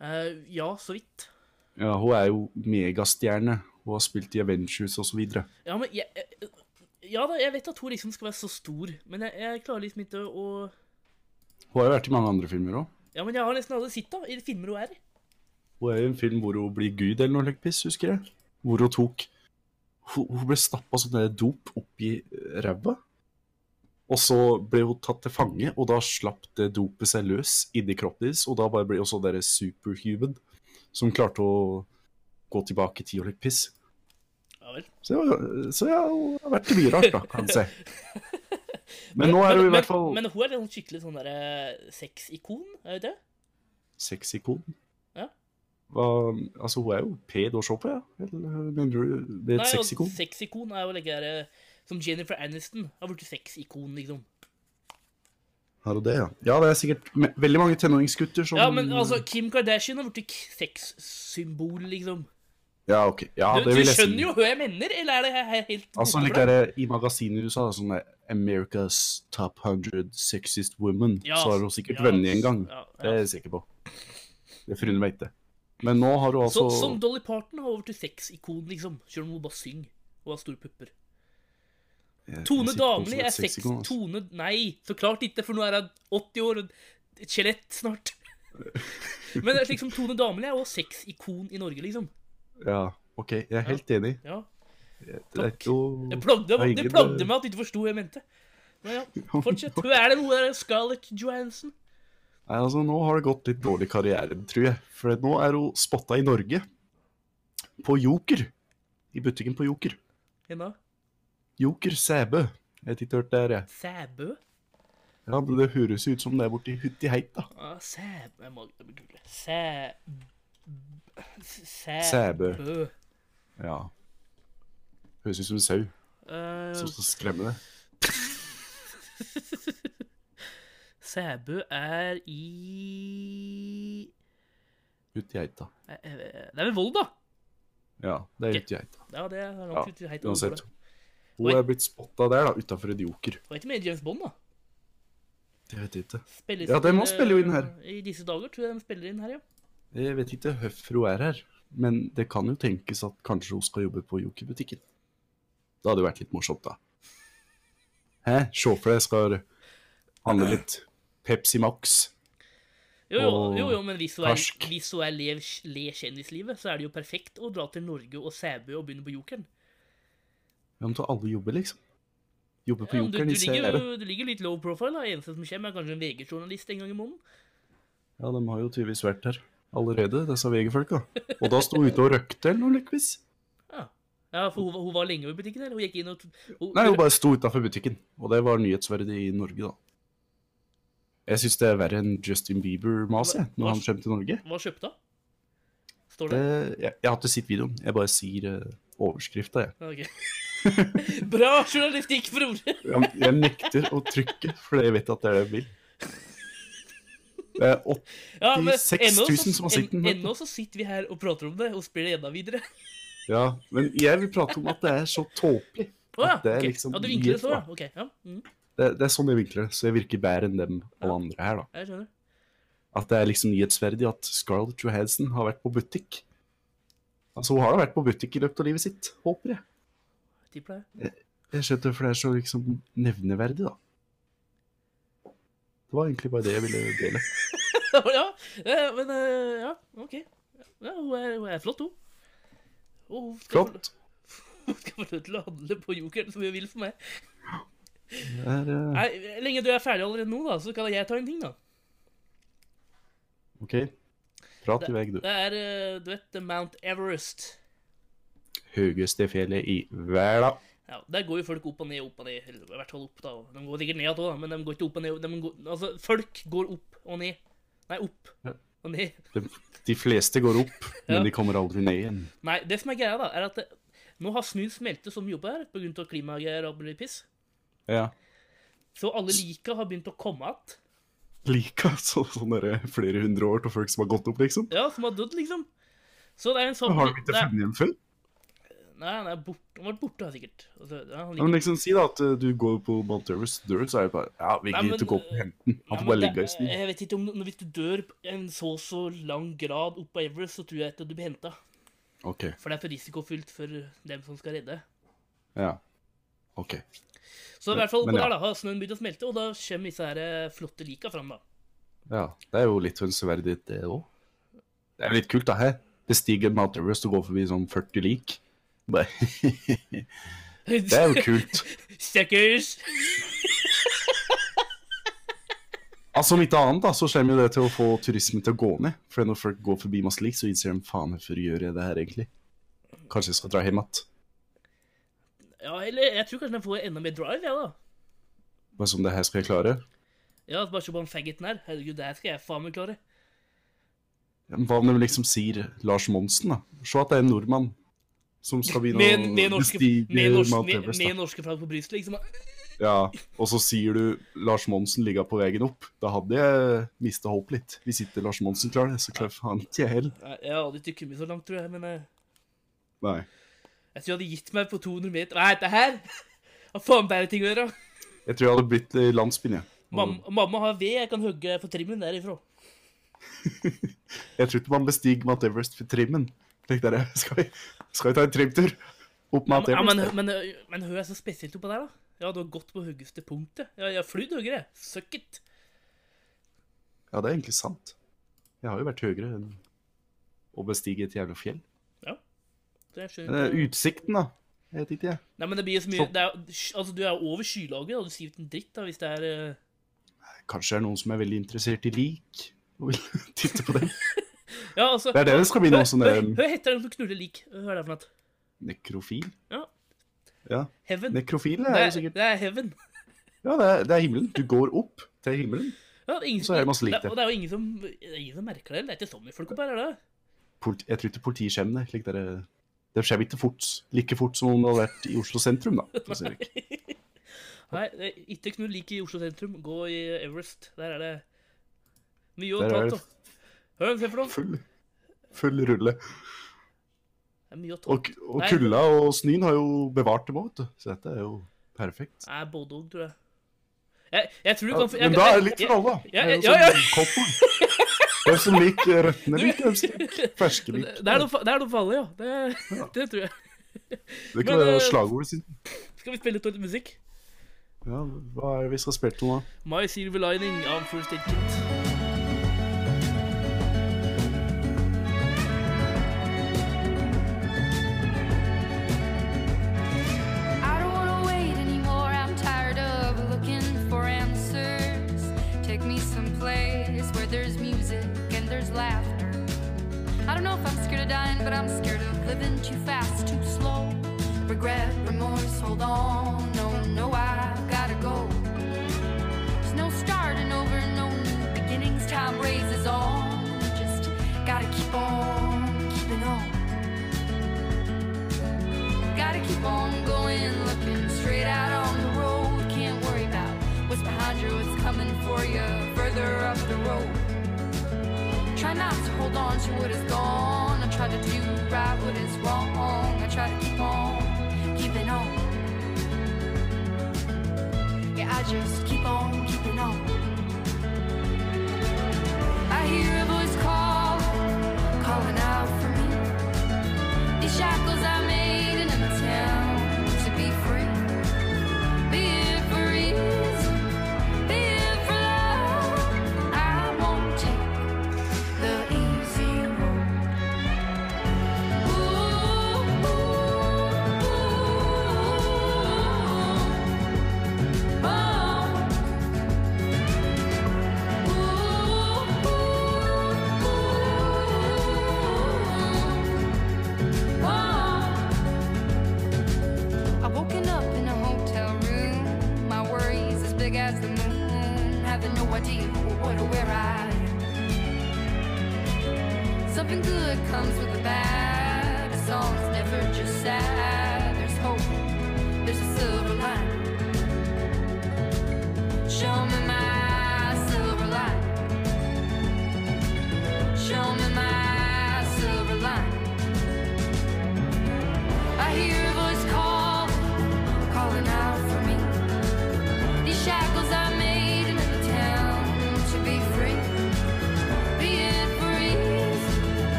Speaker 6: Uh, ja, så vidt.
Speaker 5: Ja, hun er jo megastjerne. Hun har spilt i Avengers og så videre.
Speaker 6: Ja, men jeg, jeg, Ja da, jeg vet at hun liksom skal være så stor, men jeg, jeg klarer liksom ikke å
Speaker 5: Hun har jo vært i mange andre filmer òg.
Speaker 6: Ja, men jeg har nesten aldri sett henne i filmer hun er i.
Speaker 5: Hun er i en film hvor hun blir gud eller noe slikt piss, husker jeg. Hvor hun tok Hun, hun ble stappa sånn dop oppi ræva. Og så ble hun tatt til fange, og da slapp det dopet seg løs inni kroppen hennes. Og da bare ble hun sånn derre superhuman som klarte å gå tilbake i tid og litt piss.
Speaker 6: Ja vel.
Speaker 5: Så, så ja, hun har vært mye rart, da, kan jeg si. Men nå er hun i hvert fall
Speaker 6: Men, men hun er en skikkelig sånn derre sexikon, er hun det?
Speaker 5: sexikon. Hva, altså, hun er jo pen å se på, ja. Eller mener du det er et sexikon?
Speaker 6: Sexikon er jo like der, Som Jennifer Aniston har blitt sexikon, liksom.
Speaker 5: Har hun det, ja? Ja, det er sikkert veldig mange tenåringsgutter som
Speaker 6: Ja, men altså, Kim Kardashian har blitt sexsymbol, liksom.
Speaker 5: Ja, ok. Ja,
Speaker 6: du
Speaker 5: det
Speaker 6: du
Speaker 5: vil jeg si.
Speaker 6: skjønner jo hva jeg mener, eller er det helt
Speaker 5: Altså, like der, I magasinet du sa, sånn der America's Top 100 Sexiest Women,
Speaker 6: Ja,
Speaker 5: så har hun sikkert
Speaker 6: ja,
Speaker 5: vunnet en gang.
Speaker 6: ja,
Speaker 5: Det er jeg sikker på. Det forundrer meg ikke. Men nå har du altså
Speaker 6: Så, som Dolly Parton har over til sexikon, liksom. Selv om hun bare synger og har store pupper.
Speaker 5: Jeg-
Speaker 6: Tone Damli er sex...
Speaker 5: altså.
Speaker 6: Tone Nei, så klart ikke, for nå er hun 80 år og et skjelett snart. Men liksom Tone Damli er også sexikon i Norge, liksom.
Speaker 5: Ja, ok. Jeg er helt enig.
Speaker 6: Ja.
Speaker 5: Det er ikke noe
Speaker 6: Det plagde,
Speaker 5: det
Speaker 6: det plagde meg at du ikke forsto hva jeg mente. Men ja, fortsett. Hun er det noe der Scarlett Johansson?
Speaker 5: Nei, altså, nå har det gått litt dårlig karriere, tror jeg. For nå er hun spotta i Norge. På Joker. I butikken på Joker.
Speaker 6: Henne?
Speaker 5: Joker Sæbø. Jeg har ikke hørt det her, jeg.
Speaker 6: Sæbø?
Speaker 5: Ja, men det høres ut som det er borti Huttiheit, da.
Speaker 6: Ah, Sæbø Jeg må google. Sæ... Sæ...
Speaker 5: Sæbø. Ja. Høres ut som en sau.
Speaker 6: Uh...
Speaker 5: Som skal skremme det.
Speaker 6: Sæbø er i
Speaker 5: Uti da.
Speaker 6: Eh, eh, Det er ved Volda.
Speaker 5: Ja, det er uti da.
Speaker 6: Ja, det er
Speaker 5: Ja,
Speaker 6: langt ute i heita.
Speaker 5: uansett. Hun er blitt spotta der, da, utafor et Joker.
Speaker 6: Var ikke med James Bond, da?
Speaker 5: Det vet jeg ikke.
Speaker 6: Spilles
Speaker 5: Ja, den må spille jo inn her.
Speaker 6: eh, I disse dager tror jeg de spiller inn her, ja.
Speaker 5: Jeg vet ikke hvorfor hun er her, men det kan jo tenkes at kanskje hun skal jobbe på Joker-butikken. Det hadde jo vært litt morsomt, da. Hæ? Se for deg skal handle litt Pepsi Max.
Speaker 6: Jo, jo, jo, jo men hvis du er, hvis du er lev, le kjendislivet, så er det jo perfekt å dra til Norge og Sæbø og begynne på Jokeren.
Speaker 5: Ja, men til alle jobber, liksom. Jobber på
Speaker 6: Ja, du,
Speaker 5: Jokeren
Speaker 6: du,
Speaker 5: i
Speaker 6: ligger, du ligger litt low profile. da. Eneste som kommer, er kanskje en VG-journalist en gang i måneden.
Speaker 5: Ja, de har jo tydeligvis vært her allerede, disse VG-folka. Og da sto hun ute og røkte eller noe lykkeligvis.
Speaker 6: Ja, for hun, hun var lenge ved butikken eller? Hun gikk inn og hun,
Speaker 5: Nei, hun bare sto utafor butikken, og det var nyhetsverdig i Norge, da. Jeg syns det er verre enn Justin Bieber-mas, jeg, når han kommer til Norge.
Speaker 6: Hva kjøpte han? Står det?
Speaker 5: Det, jeg, jeg har ikke sett videoen, jeg bare sier uh, overskrifta, jeg.
Speaker 6: Okay. Bra journalistikk, Frode!
Speaker 5: jeg. Jeg nekter å trykke, for jeg vet at det er det jeg vil. Det er
Speaker 6: Ja,
Speaker 5: 86
Speaker 6: ennå
Speaker 5: 000
Speaker 6: så-
Speaker 5: som har sett den.
Speaker 6: Ennå så sitter vi her og prater om det og spiller enda videre.
Speaker 5: Ja, men jeg vil prate om at det er så tåpelig.
Speaker 6: Oh, ja,
Speaker 5: At det er
Speaker 6: okay.
Speaker 5: liksom
Speaker 6: ja, du vinkler det så, ja. Okay, ja. Mm,
Speaker 5: Det, det er sånn jeg vinkler det, så jeg virker bedre enn dem alle andre her, da.
Speaker 6: jeg skjønner.
Speaker 5: At det er liksom nyhetsverdig at Scarlett Johansson har vært på butikk. Altså, hun har da vært på butikk i løpet av livet sitt, håper jeg.
Speaker 6: Tipper det.
Speaker 5: Jeg, skjønner hvorfor det er så liksom nevneverdig, da. Det var egentlig bare det jeg ville dele.
Speaker 6: ja, men eh, ja, OK. Ja, hun, er, hun er flott, hun. Hun skal
Speaker 5: Flott.
Speaker 6: Få, hun skal få lov til å handle på Jokeren som hun vil for meg.
Speaker 5: Er, uh...
Speaker 6: Nei, Lenge du er ferdig allerede nå, da, så kan jeg ta en ting, da.
Speaker 5: OK. Prat i vei, du.
Speaker 6: Det er, eh, du vet, Mount Everest.
Speaker 5: Høyeste fjellet i verden.
Speaker 6: Ja, Der går jo folk opp og ned, opp og ned. Eller i hvert fall opp, da. De går sikkert ned òg, men de går ikke opp og ned. Går, altså, folk går opp og ned. Nei, opp
Speaker 5: Ja.
Speaker 6: og ned.
Speaker 5: De, de fleste går opp, men
Speaker 6: Ja.
Speaker 5: de kommer aldri ned igjen.
Speaker 6: Nei, det som er greia, da, er at det, Nå har snøen smeltet så mye oppe her pga. klimagreier og piss.
Speaker 5: Ja.
Speaker 6: Så alle lika har begynt å komme igjen.
Speaker 5: Lika? så, sånn derre flere hundre år til folk som har gått opp, liksom.
Speaker 6: Ja, som har dødd, liksom. Så det er en sånn
Speaker 5: Har du ikke funnet igjen før?
Speaker 6: Nei, han er bort, han har vært borte, sikkert. Altså, ja, han
Speaker 5: Ja, men liksom Si da at uh, du går på Mount Everest dør, så er det bare Ja, vi gidder ikke å gå opp og hente den. Han får bare ligge i snø.
Speaker 6: Jeg vet ikke om Hvis du dør en så så lang grad opp på Everest, så tror jeg ikke du blir henta.
Speaker 5: OK.
Speaker 6: For det er for risikofylt for dem som skal redde.
Speaker 5: Ja. OK.
Speaker 6: Så i hvert fall
Speaker 5: Men ja.
Speaker 6: der da har snøen begynt å smelte, og da kommer disse her eh, flotte lika fram. da.
Speaker 5: Ja. Det er jo litt hønseverdig, det òg. Det er litt kult, da. Her. Det stiger Mount Everest og går forbi sånn 40 lik. Bare Det er jo kult.
Speaker 6: Stakkars!
Speaker 5: Altså, Om ikke annet da, så kommer jo det til å få turismen til å gå ned. For når folk går forbi masse lik, så innser de faen hvorfor gjør jeg det her egentlig. Kanskje jeg skal dra hjem igjen.
Speaker 6: Ja, eller jeg tror kanskje den får enda mer drive, jeg, da.
Speaker 5: Hva som det her skal jeg klare.
Speaker 6: Ja, Bare se på den faggoten her. Herregud, det her skal jeg faen meg klare.
Speaker 5: Ja, men Hva om de liksom sier Lars Monsen, da? Se at det er en nordmann som skal begynne
Speaker 6: Med,
Speaker 5: å
Speaker 6: med, norske,
Speaker 5: bestige Mount Everest.
Speaker 6: med
Speaker 5: med
Speaker 6: norske flagg på brystet, liksom.
Speaker 5: Ja, og så sier du Lars Monsen ligger på veien opp. Da hadde jeg mista håp litt. Hvis ikke Lars Monsen klarer det, så klarer faen ikke jeg heller.
Speaker 6: Jeg hadde ikke kommet så langt, tror jeg, men eh,
Speaker 5: Nei.
Speaker 6: Jeg tror jeg hadde gitt meg på 200 meter. Hva er dette her? Hva faen bedre ting å gjøre?
Speaker 5: Jeg tror jeg hadde blitt i landsbyen, jeg.
Speaker 6: Mam mamma har ved jeg kan hogge for trimmen derifra.
Speaker 5: Jeg tror ikke man bestiger Mount Everest for trimmen. Tenk dere, skal vi, skal vi ta en trimtur opp Mount
Speaker 6: Ja, men,
Speaker 5: Everest?
Speaker 6: men, men, men hør jeg så spesielt oppå der, da. Ja, du har gått på høyeste punktet. Ja, jeg har flydd høyere. Suck it.
Speaker 5: Ja, det er egentlig sant. Jeg har jo vært høyere enn å bestige et jævla fjell.
Speaker 6: Det er
Speaker 5: det er utsikten, da. Jeg vet ikke, jeg.
Speaker 6: Nei, men det blir så mye er, Altså, du er jo over skylaget, og du sier ikke en dritt da, hvis det er uh...
Speaker 5: Kanskje det er noen som er veldig interessert i lik, og vil titte på dem.
Speaker 6: Ja, altså
Speaker 5: Det er det det skal bli nå, sånn
Speaker 6: Hva
Speaker 5: der-
Speaker 6: hva heter den som knuller lik? Hva er det for noe?
Speaker 5: Nekrofil?
Speaker 6: Ja.
Speaker 5: Ja.
Speaker 6: Heaven.
Speaker 5: Nekrofil
Speaker 6: Det
Speaker 5: er
Speaker 6: er,
Speaker 5: det sikkert.
Speaker 6: det er heaven.
Speaker 5: Ja, det er, det er himmelen. Du går opp til himmelen.
Speaker 6: Ja, det er ingen,
Speaker 5: Så er det
Speaker 6: det. Og det er jo ingen som, er ingen som merker det. Det er ikke så mye folk opp her, er det?
Speaker 5: Politi, jeg tror ikke politiet kommer. Slik dere, det skjer ikke fort, like fort som om det hadde vært i Oslo sentrum, da. si.
Speaker 6: Nei, ikke knull like i Oslo sentrum. Gå i Everest. Der er det mye å ta av. Hør se for noe.
Speaker 5: Full, full rulle.
Speaker 6: Det er mye å ta
Speaker 5: Og, og
Speaker 6: Nei.
Speaker 5: kulda og snøen har jo bevart dem òg, vet du. Så dette er jo perfekt.
Speaker 6: Nei, både og, tror jeg. Jeg, jeg tror du kan jeg-
Speaker 5: men da er det litt for alle.
Speaker 6: Ja,
Speaker 5: ja,
Speaker 6: ja, ja.
Speaker 5: som liker Det er som røttene liker. Ferske lik.
Speaker 6: Det er noe, det er noe farlig, ja. Det, det tror jeg.
Speaker 5: Det kan være
Speaker 6: eh,
Speaker 5: slagordet sitt.
Speaker 6: Skal vi spille litt musikk?
Speaker 5: Ja, hva er det vi skal spille til nå?
Speaker 6: My Silver Lining av First Aid Kit.
Speaker 15: Try to hold on to what is gone. I try to do right what is wrong. I try to keep on keeping on. Yeah, I just keep on keeping on. I hear a voice call, calling out for me. These shackles I made in an attempt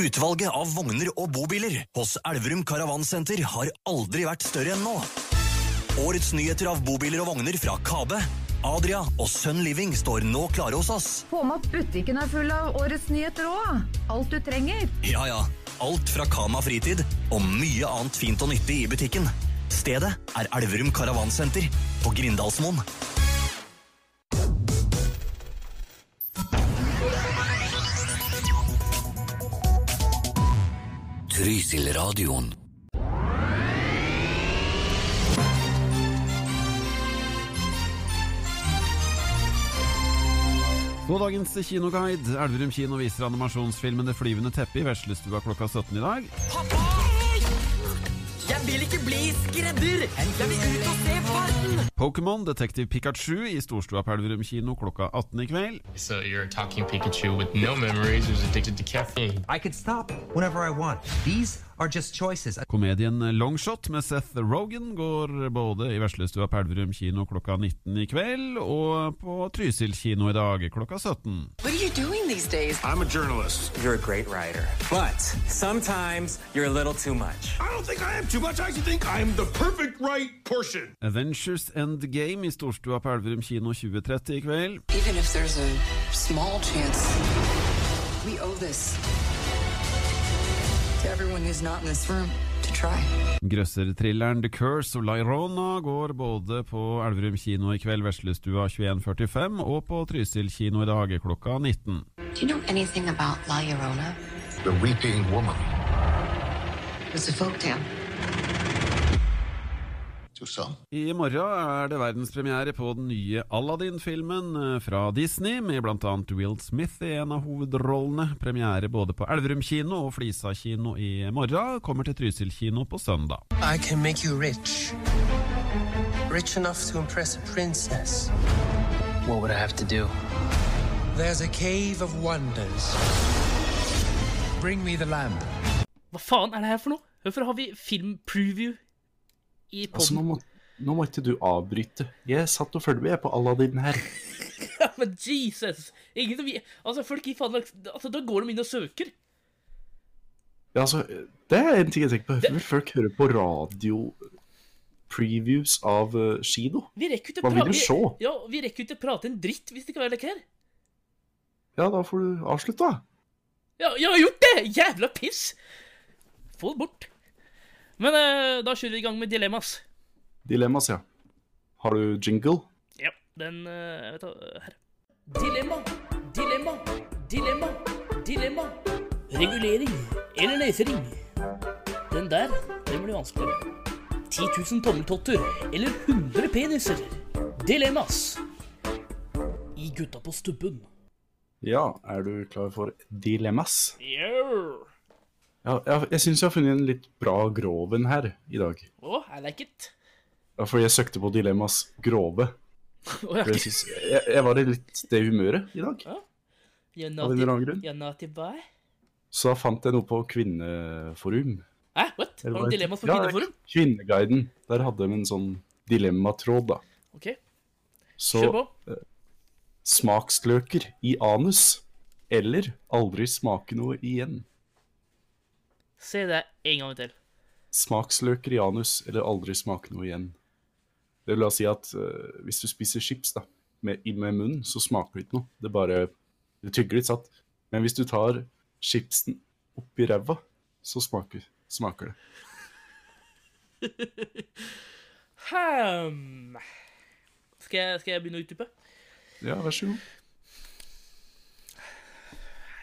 Speaker 16: Utvalget av vogner og bobiler hos Elverum Karavansenter har aldri vært større enn nå. Årets nyheter av bobiler og vogner fra Kabe, Adria og Sun Living står nå klare hos oss.
Speaker 17: Få med at butikken er full av årets nyheter òg. Alt du trenger.
Speaker 16: Ja ja, alt fra Kama fritid og mye annet fint og nyttig i butikken. Stedet er Elverum Karavansenter på Grindalsmoen.
Speaker 1: Trysil-radioen.
Speaker 18: På dagens kinoguide. Elverum kino viser animasjonsfilmen Det flyvende teppet i veslestua klokka 17 i dag.
Speaker 19: Jeg vil ikke bli skredder! Jeg vil ut og se verden!
Speaker 18: Pokémon Detektiv Pikachu i storstua på Elverum kino klokka 18 i kveld.
Speaker 20: So you're a talking Pikachu with no memories who's addicted to caffeine.
Speaker 21: I could stop whenever I want. These.
Speaker 18: Komedien Longshot med Seth Rogan går både i veslestua på Elverum kino klokka 19 i kveld og på Trysil kino i dag klokka 17.
Speaker 19: What are you doing these days?
Speaker 22: I'm a journalist.
Speaker 21: You're a great writer.
Speaker 22: But sometimes you're a little too much. I don't think I am too much. I think I'm the perfect right portion.
Speaker 18: Avengers Endgame i storstua på Elverum kino 2030 i kveld.
Speaker 23: Even if there's a small chance, we owe this
Speaker 18: Grøsserthrilleren The Curse of Lairona går både på Elverum kino i kveld, veslestua 21.45, og på Trysil kino i dag klokka 19.
Speaker 23: Do you know anything about La Llorona?
Speaker 11: The Weeping Woman.
Speaker 23: It's a folktale.
Speaker 18: I morgen er det verdenspremiere på den nye Aladdin-filmen eh, fra Disney, med bl.a. Will Smith i en av hovedrollene. Premiere både på Elverum kino og Flisa kino i morgen. Kommer til Trysil kino på søndag.
Speaker 24: I can make you rich. Rich enough to impress a princess.
Speaker 21: What would I have to do?
Speaker 24: There's a cave of wonders. Bring me the lamp.
Speaker 6: Hva faen er det her for noe? Hvorfor har vi filmpreview i
Speaker 5: Altså, nå må, nå må ikke du avbryte. Jeg satt og fulgte med på Aladdin her.
Speaker 6: Ja, men Jesus! Ingen som. Altså, folk gir faen altså, Da går de inn og søker.
Speaker 5: Ja, altså, det er en ting jeg tenker på. Hvorfor vil folk høre på radio previews av uh, kino?
Speaker 6: Vi rekker ikke
Speaker 5: Hva vil du se?
Speaker 6: Ja, vi rekker ikke prate en dritt hvis det ikke er like her.
Speaker 5: Ja, da får du avslutte, da.
Speaker 6: Ja, jeg har gjort det! Jævla piss! Få det bort. Men eh, da kjører vi i gang med dilemmas.
Speaker 5: Dilemmas, ja. Har du jingle?
Speaker 6: Ja, den eh, vet du, her. Dilemma, dilemma, dilemma, dilemma. Regulering eller nesering. Den der, den blir vanskeligere. 10 000 tommeltotter eller 100 peniser. Dilemmas. I Gutta på stubben.
Speaker 5: Ja, er du klar for dilemmas?
Speaker 6: Yeah.
Speaker 5: Ja, jeg, jeg syns jeg har funnet en litt bra groven her i dag.
Speaker 6: Oh, I like it.
Speaker 5: Ja, fordi jeg søkte på dilemmas grove.
Speaker 6: Å, ja.
Speaker 5: For jeg, synes, jeg, jeg var i litt det humøret i dag.
Speaker 6: You're
Speaker 5: Av en eller annen grunn.
Speaker 6: You're naughty boy.
Speaker 5: Så da fant jeg noe på Kvinneforum.
Speaker 6: Hæ? What? Har du
Speaker 5: heter-
Speaker 6: dilemmas på
Speaker 5: Ja,
Speaker 6: Kvinneforum?
Speaker 5: Kvinneguiden. Der hadde de en sånn dilemmatråd, da.
Speaker 6: Ok.
Speaker 5: Så
Speaker 6: Kjør på.
Speaker 5: eh, smaksløker i anus eller aldri smake noe igjen.
Speaker 6: Se det en gang til.
Speaker 5: Smaksløker i anus eller aldri smake noe igjen. Det vil da si at uh, hvis du spiser chips da, med, med munnen, så smaker det ikke noe. Det bare det tygger litt satt. Men hvis du tar chipsen oppi i ræva, så smaker, smaker det.
Speaker 6: Hmm. Skal, jeg, skal jeg begynne å utdype?
Speaker 5: Ja, vær så god.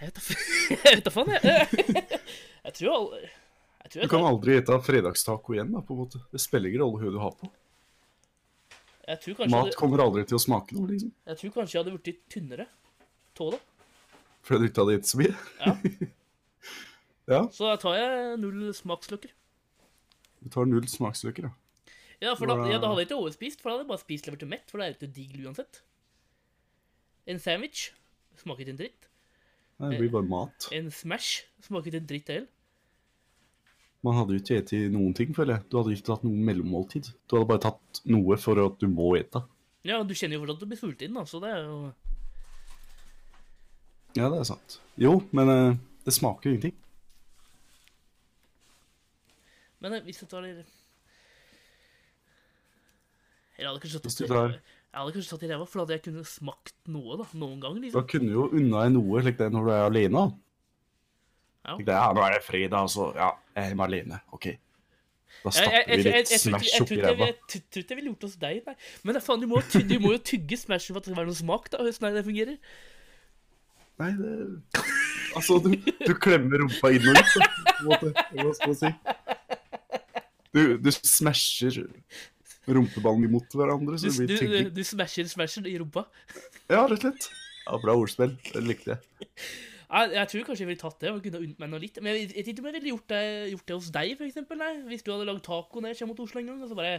Speaker 6: Jeg vet da faen, jeg. Jeg tror aldri, jeg tror
Speaker 5: Du kan
Speaker 6: tar,
Speaker 5: aldri spise fredagstaco igjen, da, på en måte. Det spiller ingen rolle hva du har på.
Speaker 6: jeg
Speaker 5: Mat
Speaker 6: jeg,
Speaker 5: kommer aldri til å smake noe, liksom.
Speaker 6: jeg tror kanskje jeg hadde blitt tynnere. Tåla.
Speaker 5: Fordi du ikke hadde gitt så mye.
Speaker 6: Ja.
Speaker 5: ja,
Speaker 6: Så da tar jeg null smaksløker.
Speaker 5: du tar null smaksløker, da.
Speaker 6: Ja, for da, ja, da hadde jeg ikke overspist, for da hadde jeg bare spist lever til mett, for det er det ikke digg uansett. En sandwich smaker ikke en dritt.
Speaker 5: Nei, Det blir bare mat.
Speaker 6: En smash smaker ikke en dritt heller.
Speaker 5: Man hadde jo ikke spist noen ting, føler jeg. Du hadde ikke tatt noe mellommåltid. Du hadde bare tatt noe for at du må ete.
Speaker 6: Ja, du kjenner jo fortsatt at du blir sulten, da, så det er jo
Speaker 5: Ja, det er sant. Jo, men uh, det smaker jo ingenting.
Speaker 6: Men uh, hvis du tar det Eller hadde kanskje tatt
Speaker 5: tar-
Speaker 6: Jeg hadde kanskje tatt i ræva, for da hadde jeg kunnet smakt noe, da. Noen
Speaker 5: ganger,
Speaker 6: liksom.
Speaker 5: Da kunne du jo unna deg noe slik det når du er alene.
Speaker 6: Ja.
Speaker 5: Det, ja, nå er det fredag, altså. ja, jeg er hjemme alene. OK. Da stapper vi litt Smash
Speaker 6: opp
Speaker 5: oppi
Speaker 6: jeg,
Speaker 5: ræva.
Speaker 6: jeg, tror ikke jeg ville gjort det hos deg, nei. Men faen, du må, ty- du må jo tygge Smash for at det skal være noe smak, da. Hvordan er det fungerer?
Speaker 5: Nei, det Altså, du, du klemmer rumpa inn og ut, da. på en måte. Hva skal man si? Du, du smasher rumpeballen imot hverandre,
Speaker 6: Du,
Speaker 5: så det blir tygging.
Speaker 6: du smasher smasher i rumpa.
Speaker 5: Ja, rett og slett. Ja, bra ordspill. Det likte jeg.
Speaker 6: Jeg, jeg tror kanskje jeg ville tatt det og kunne unnt meg noe litt. Men jeg, vet ikke om jeg ville gjort det, gjort det hos deg, for eksempel. Nei. Hvis du hadde lagd taco når jeg kommer til Oslo en gang, og så bare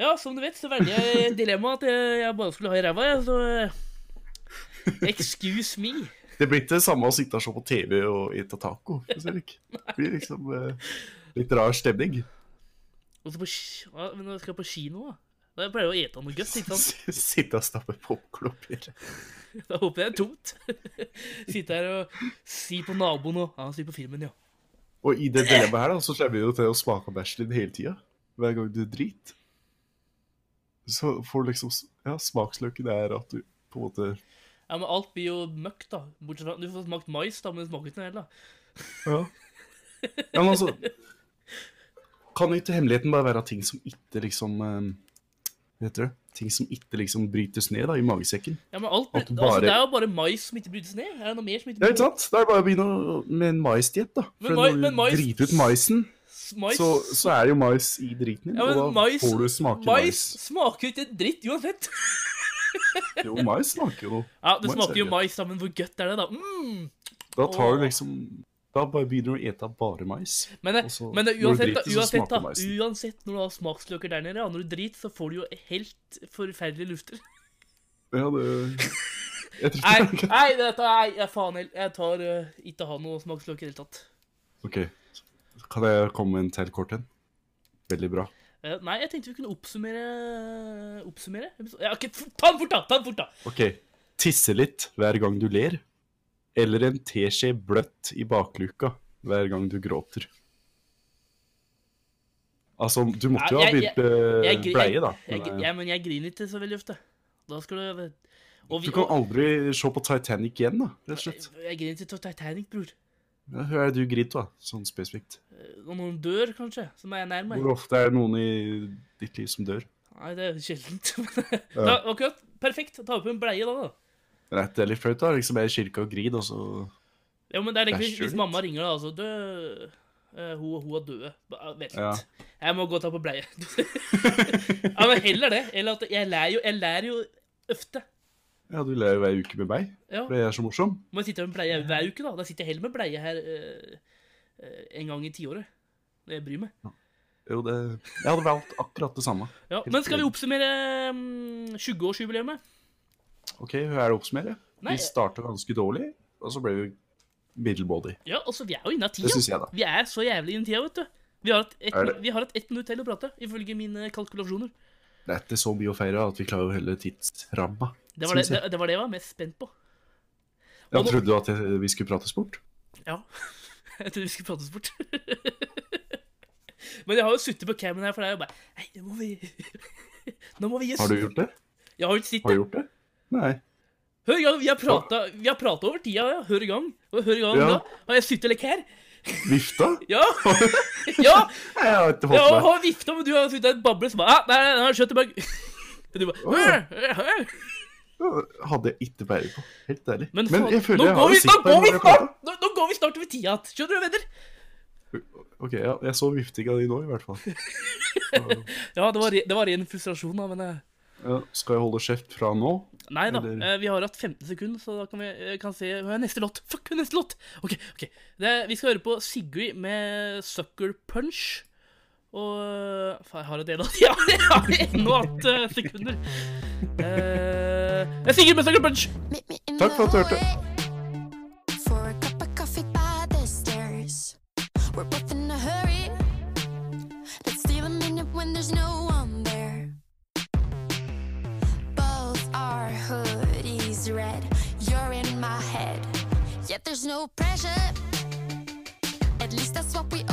Speaker 6: Ja, som du vet, så velger jeg dilemmaet dilemma at jeg, jeg bare skulle ha i ræva, jeg, så eh, Excuse me.
Speaker 5: Det blir ikke det samme å sitte og se på TV og ete taco. det blir liksom eh, litt rar stemning.
Speaker 6: Og så på, men når jeg skal på kino, da. Da pleier jeg å ete noe godt, ikke sant?
Speaker 5: Sitte og stappe det.
Speaker 6: Da håper jeg det er tomt. Sitte her og si på naboen og Ja, si på filmen, ja.
Speaker 5: Og i det dilemmaet her, da, så kommer vi jo til å smake bæsjen din hele tida. Hver gang du driter. Så får du liksom Ja, smaksløken er at du på en måte
Speaker 6: Ja, men alt blir jo møkk, da. Bortsett fra Du får smakt mais, da, men det smaker ikke noe heller.
Speaker 5: Ja. ja men altså Kan ikke hemmeligheten bare være ting som ikke liksom Vet Hva heter det? Ting som ikke liksom brytes ned da, i magesekken.
Speaker 6: Ja, men alt,
Speaker 5: bare...
Speaker 6: altså, Det er jo bare mais som ikke brytes ned. Er det noe mer som ikke
Speaker 5: Ja,
Speaker 6: brytes
Speaker 5: ikke sant? Det er bare å begynne med en maisdiett, da. For når
Speaker 6: men
Speaker 5: du
Speaker 6: mais-
Speaker 5: driter ut maisen,
Speaker 6: mais-
Speaker 5: så, så er jo mais i driten din,
Speaker 6: Ja,
Speaker 5: og da
Speaker 6: mais,
Speaker 5: får du smake
Speaker 6: mais
Speaker 5: mais.
Speaker 6: smaker ikke dritt uansett.
Speaker 5: Jo, mais smaker jo noe.
Speaker 6: Ja, det
Speaker 5: Mais
Speaker 6: smaker
Speaker 5: er
Speaker 6: jo mais, da, men hvor godt er det, da? Mm.
Speaker 5: Da tar du liksom Da bare begynner du å ete bare mais.
Speaker 6: Men, det-
Speaker 5: så
Speaker 6: men det,
Speaker 5: når
Speaker 6: uansett, da,
Speaker 5: driter,
Speaker 6: uansett, da, uansett når du har smaksløker der nede, og når du driter, så får du jo helt forferdelige lufter.
Speaker 5: Ja, det Jeg tror
Speaker 6: Nei, nei, dette er jeg faen helt Jeg tar uh, ikke ha noe smaksløk i det hele tatt.
Speaker 5: OK. Kan jeg komme med en til kort en? Veldig bra.
Speaker 6: Uh, nei, jeg tenkte vi kunne oppsummere Oppsummere? Ja, ok, Ta den fort, da! Ta den fort, da!
Speaker 5: OK. Tisse litt hver gang du ler, eller en teskje bløtt i bakluka hver gang du gråter. Altså, du måtte jo ha
Speaker 6: Jeg- jeg-
Speaker 5: begynt med bleie, da.
Speaker 6: Jeg,
Speaker 5: eh,
Speaker 6: ja, men jeg griner ikke så veldig ofte. Da skal du vi,
Speaker 5: Du kan aldri se på Titanic igjen, da, rett og slett.
Speaker 6: Jeg griner ikke av Titanic, bror.
Speaker 5: Ja, Hva er det du griner av, sånn spesifikt?
Speaker 6: Når noen dør, kanskje, som er nær meg.
Speaker 5: Hvor ofte er det noen i ditt liv som dør?
Speaker 6: Nei, det er sjeldent.
Speaker 5: Ja.
Speaker 6: da, akkurat, perfekt. Ta på en bleie, da. da.
Speaker 5: Nei, det er litt flaut. Liksom jeg er i kirka og griner, og så
Speaker 6: Ja, men det er
Speaker 5: Bæsjer
Speaker 6: hvis mamma ringer, da, altså Død uh, hun, hun er død. Vent litt.
Speaker 5: Ja.
Speaker 6: Jeg må gå og ta på bleie. ja, men heller det. Eller at jeg lærer jo, jeg lærer jo ofte.
Speaker 5: Ja, du ler jo hver uke med meg,
Speaker 6: Ja.
Speaker 5: for jeg er så morsom.
Speaker 6: Må jeg sitte med bleie hver uke, da. Da sitter jeg heller med bleie her uh, uh, en gang i tiåret. Når jeg bryr meg.
Speaker 5: Jo, det Jeg hadde valgt akkurat det samme.
Speaker 6: Ja, men skal vi oppsummere mm, 20-årsjubileet?
Speaker 5: OK, hva er det å oppsummere? Vi starta ganske dårlig, og så ble vi middelmådig.
Speaker 6: Ja, altså, vi er jo inne av tida.
Speaker 5: Det synes jeg da.
Speaker 6: Vi er så jævlig inne i tida, vet du. Vi har hatt ett et, minutt til å prate, ifølge mine kalkulasjoner.
Speaker 5: Det er ikke så mye å feire at vi klarer å holde tidsramma.
Speaker 6: Det var det, det, det var det jeg var mest spent på.
Speaker 5: Ja,
Speaker 6: nå-
Speaker 5: trodde du at vi skulle prate sport?
Speaker 6: Ja. Jeg trodde vi skulle prate sport. Men jeg har jo suttet på camen her, for det er jo bare Nei, nå må vi Nå må vi gi
Speaker 5: Har du gjort det?
Speaker 6: Jeg har jo ikke sittet.
Speaker 5: Har du gjort det? Nei.
Speaker 6: Hør i gang, vi har prata over tida, ja. Hør i gang. Hør i gang,
Speaker 5: Ja.
Speaker 6: da. Har jeg sitter litt her?
Speaker 5: Vifta?
Speaker 6: Ja! ja!
Speaker 5: Jeg har ikke fått med.
Speaker 6: har vifta, men du har sittet og bablet som bare ah, Nei, nei, Skjøtteberg. Og du bare
Speaker 5: hør, ja. Hadde jeg ikke peiling på. Helt ærlig.
Speaker 6: Men,
Speaker 5: Men jeg føler jeg
Speaker 6: går
Speaker 5: har
Speaker 6: vi,
Speaker 5: sittet
Speaker 6: går vi snart, nå, nå går vi snart over tida igjen. Skjønner du, venner?
Speaker 5: Ok, ja, jeg så viftinga di nå, i hvert fall.
Speaker 6: Ja, det var, det var ren frustrasjon, da, men eh,
Speaker 5: Ja, skal jeg holde kjeft fra nå?
Speaker 6: Nei da.
Speaker 5: Eller-
Speaker 6: eh, Vi har hatt 15 sekunder, så da kan vi eh, kan se Hva er neste låt? Fuck, er neste låt! OK. ok det, Vi skal høre på Sigrid med 'Sucker Punch'. Og eh, Faen, jeg har en del av Ja, jeg har ennå hatt sekunder. Uh, jeg er Sigrid med 'Sucker Punch'.
Speaker 5: Takk for at du hørte.
Speaker 25: No pressure. At least that's what we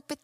Speaker 25: try to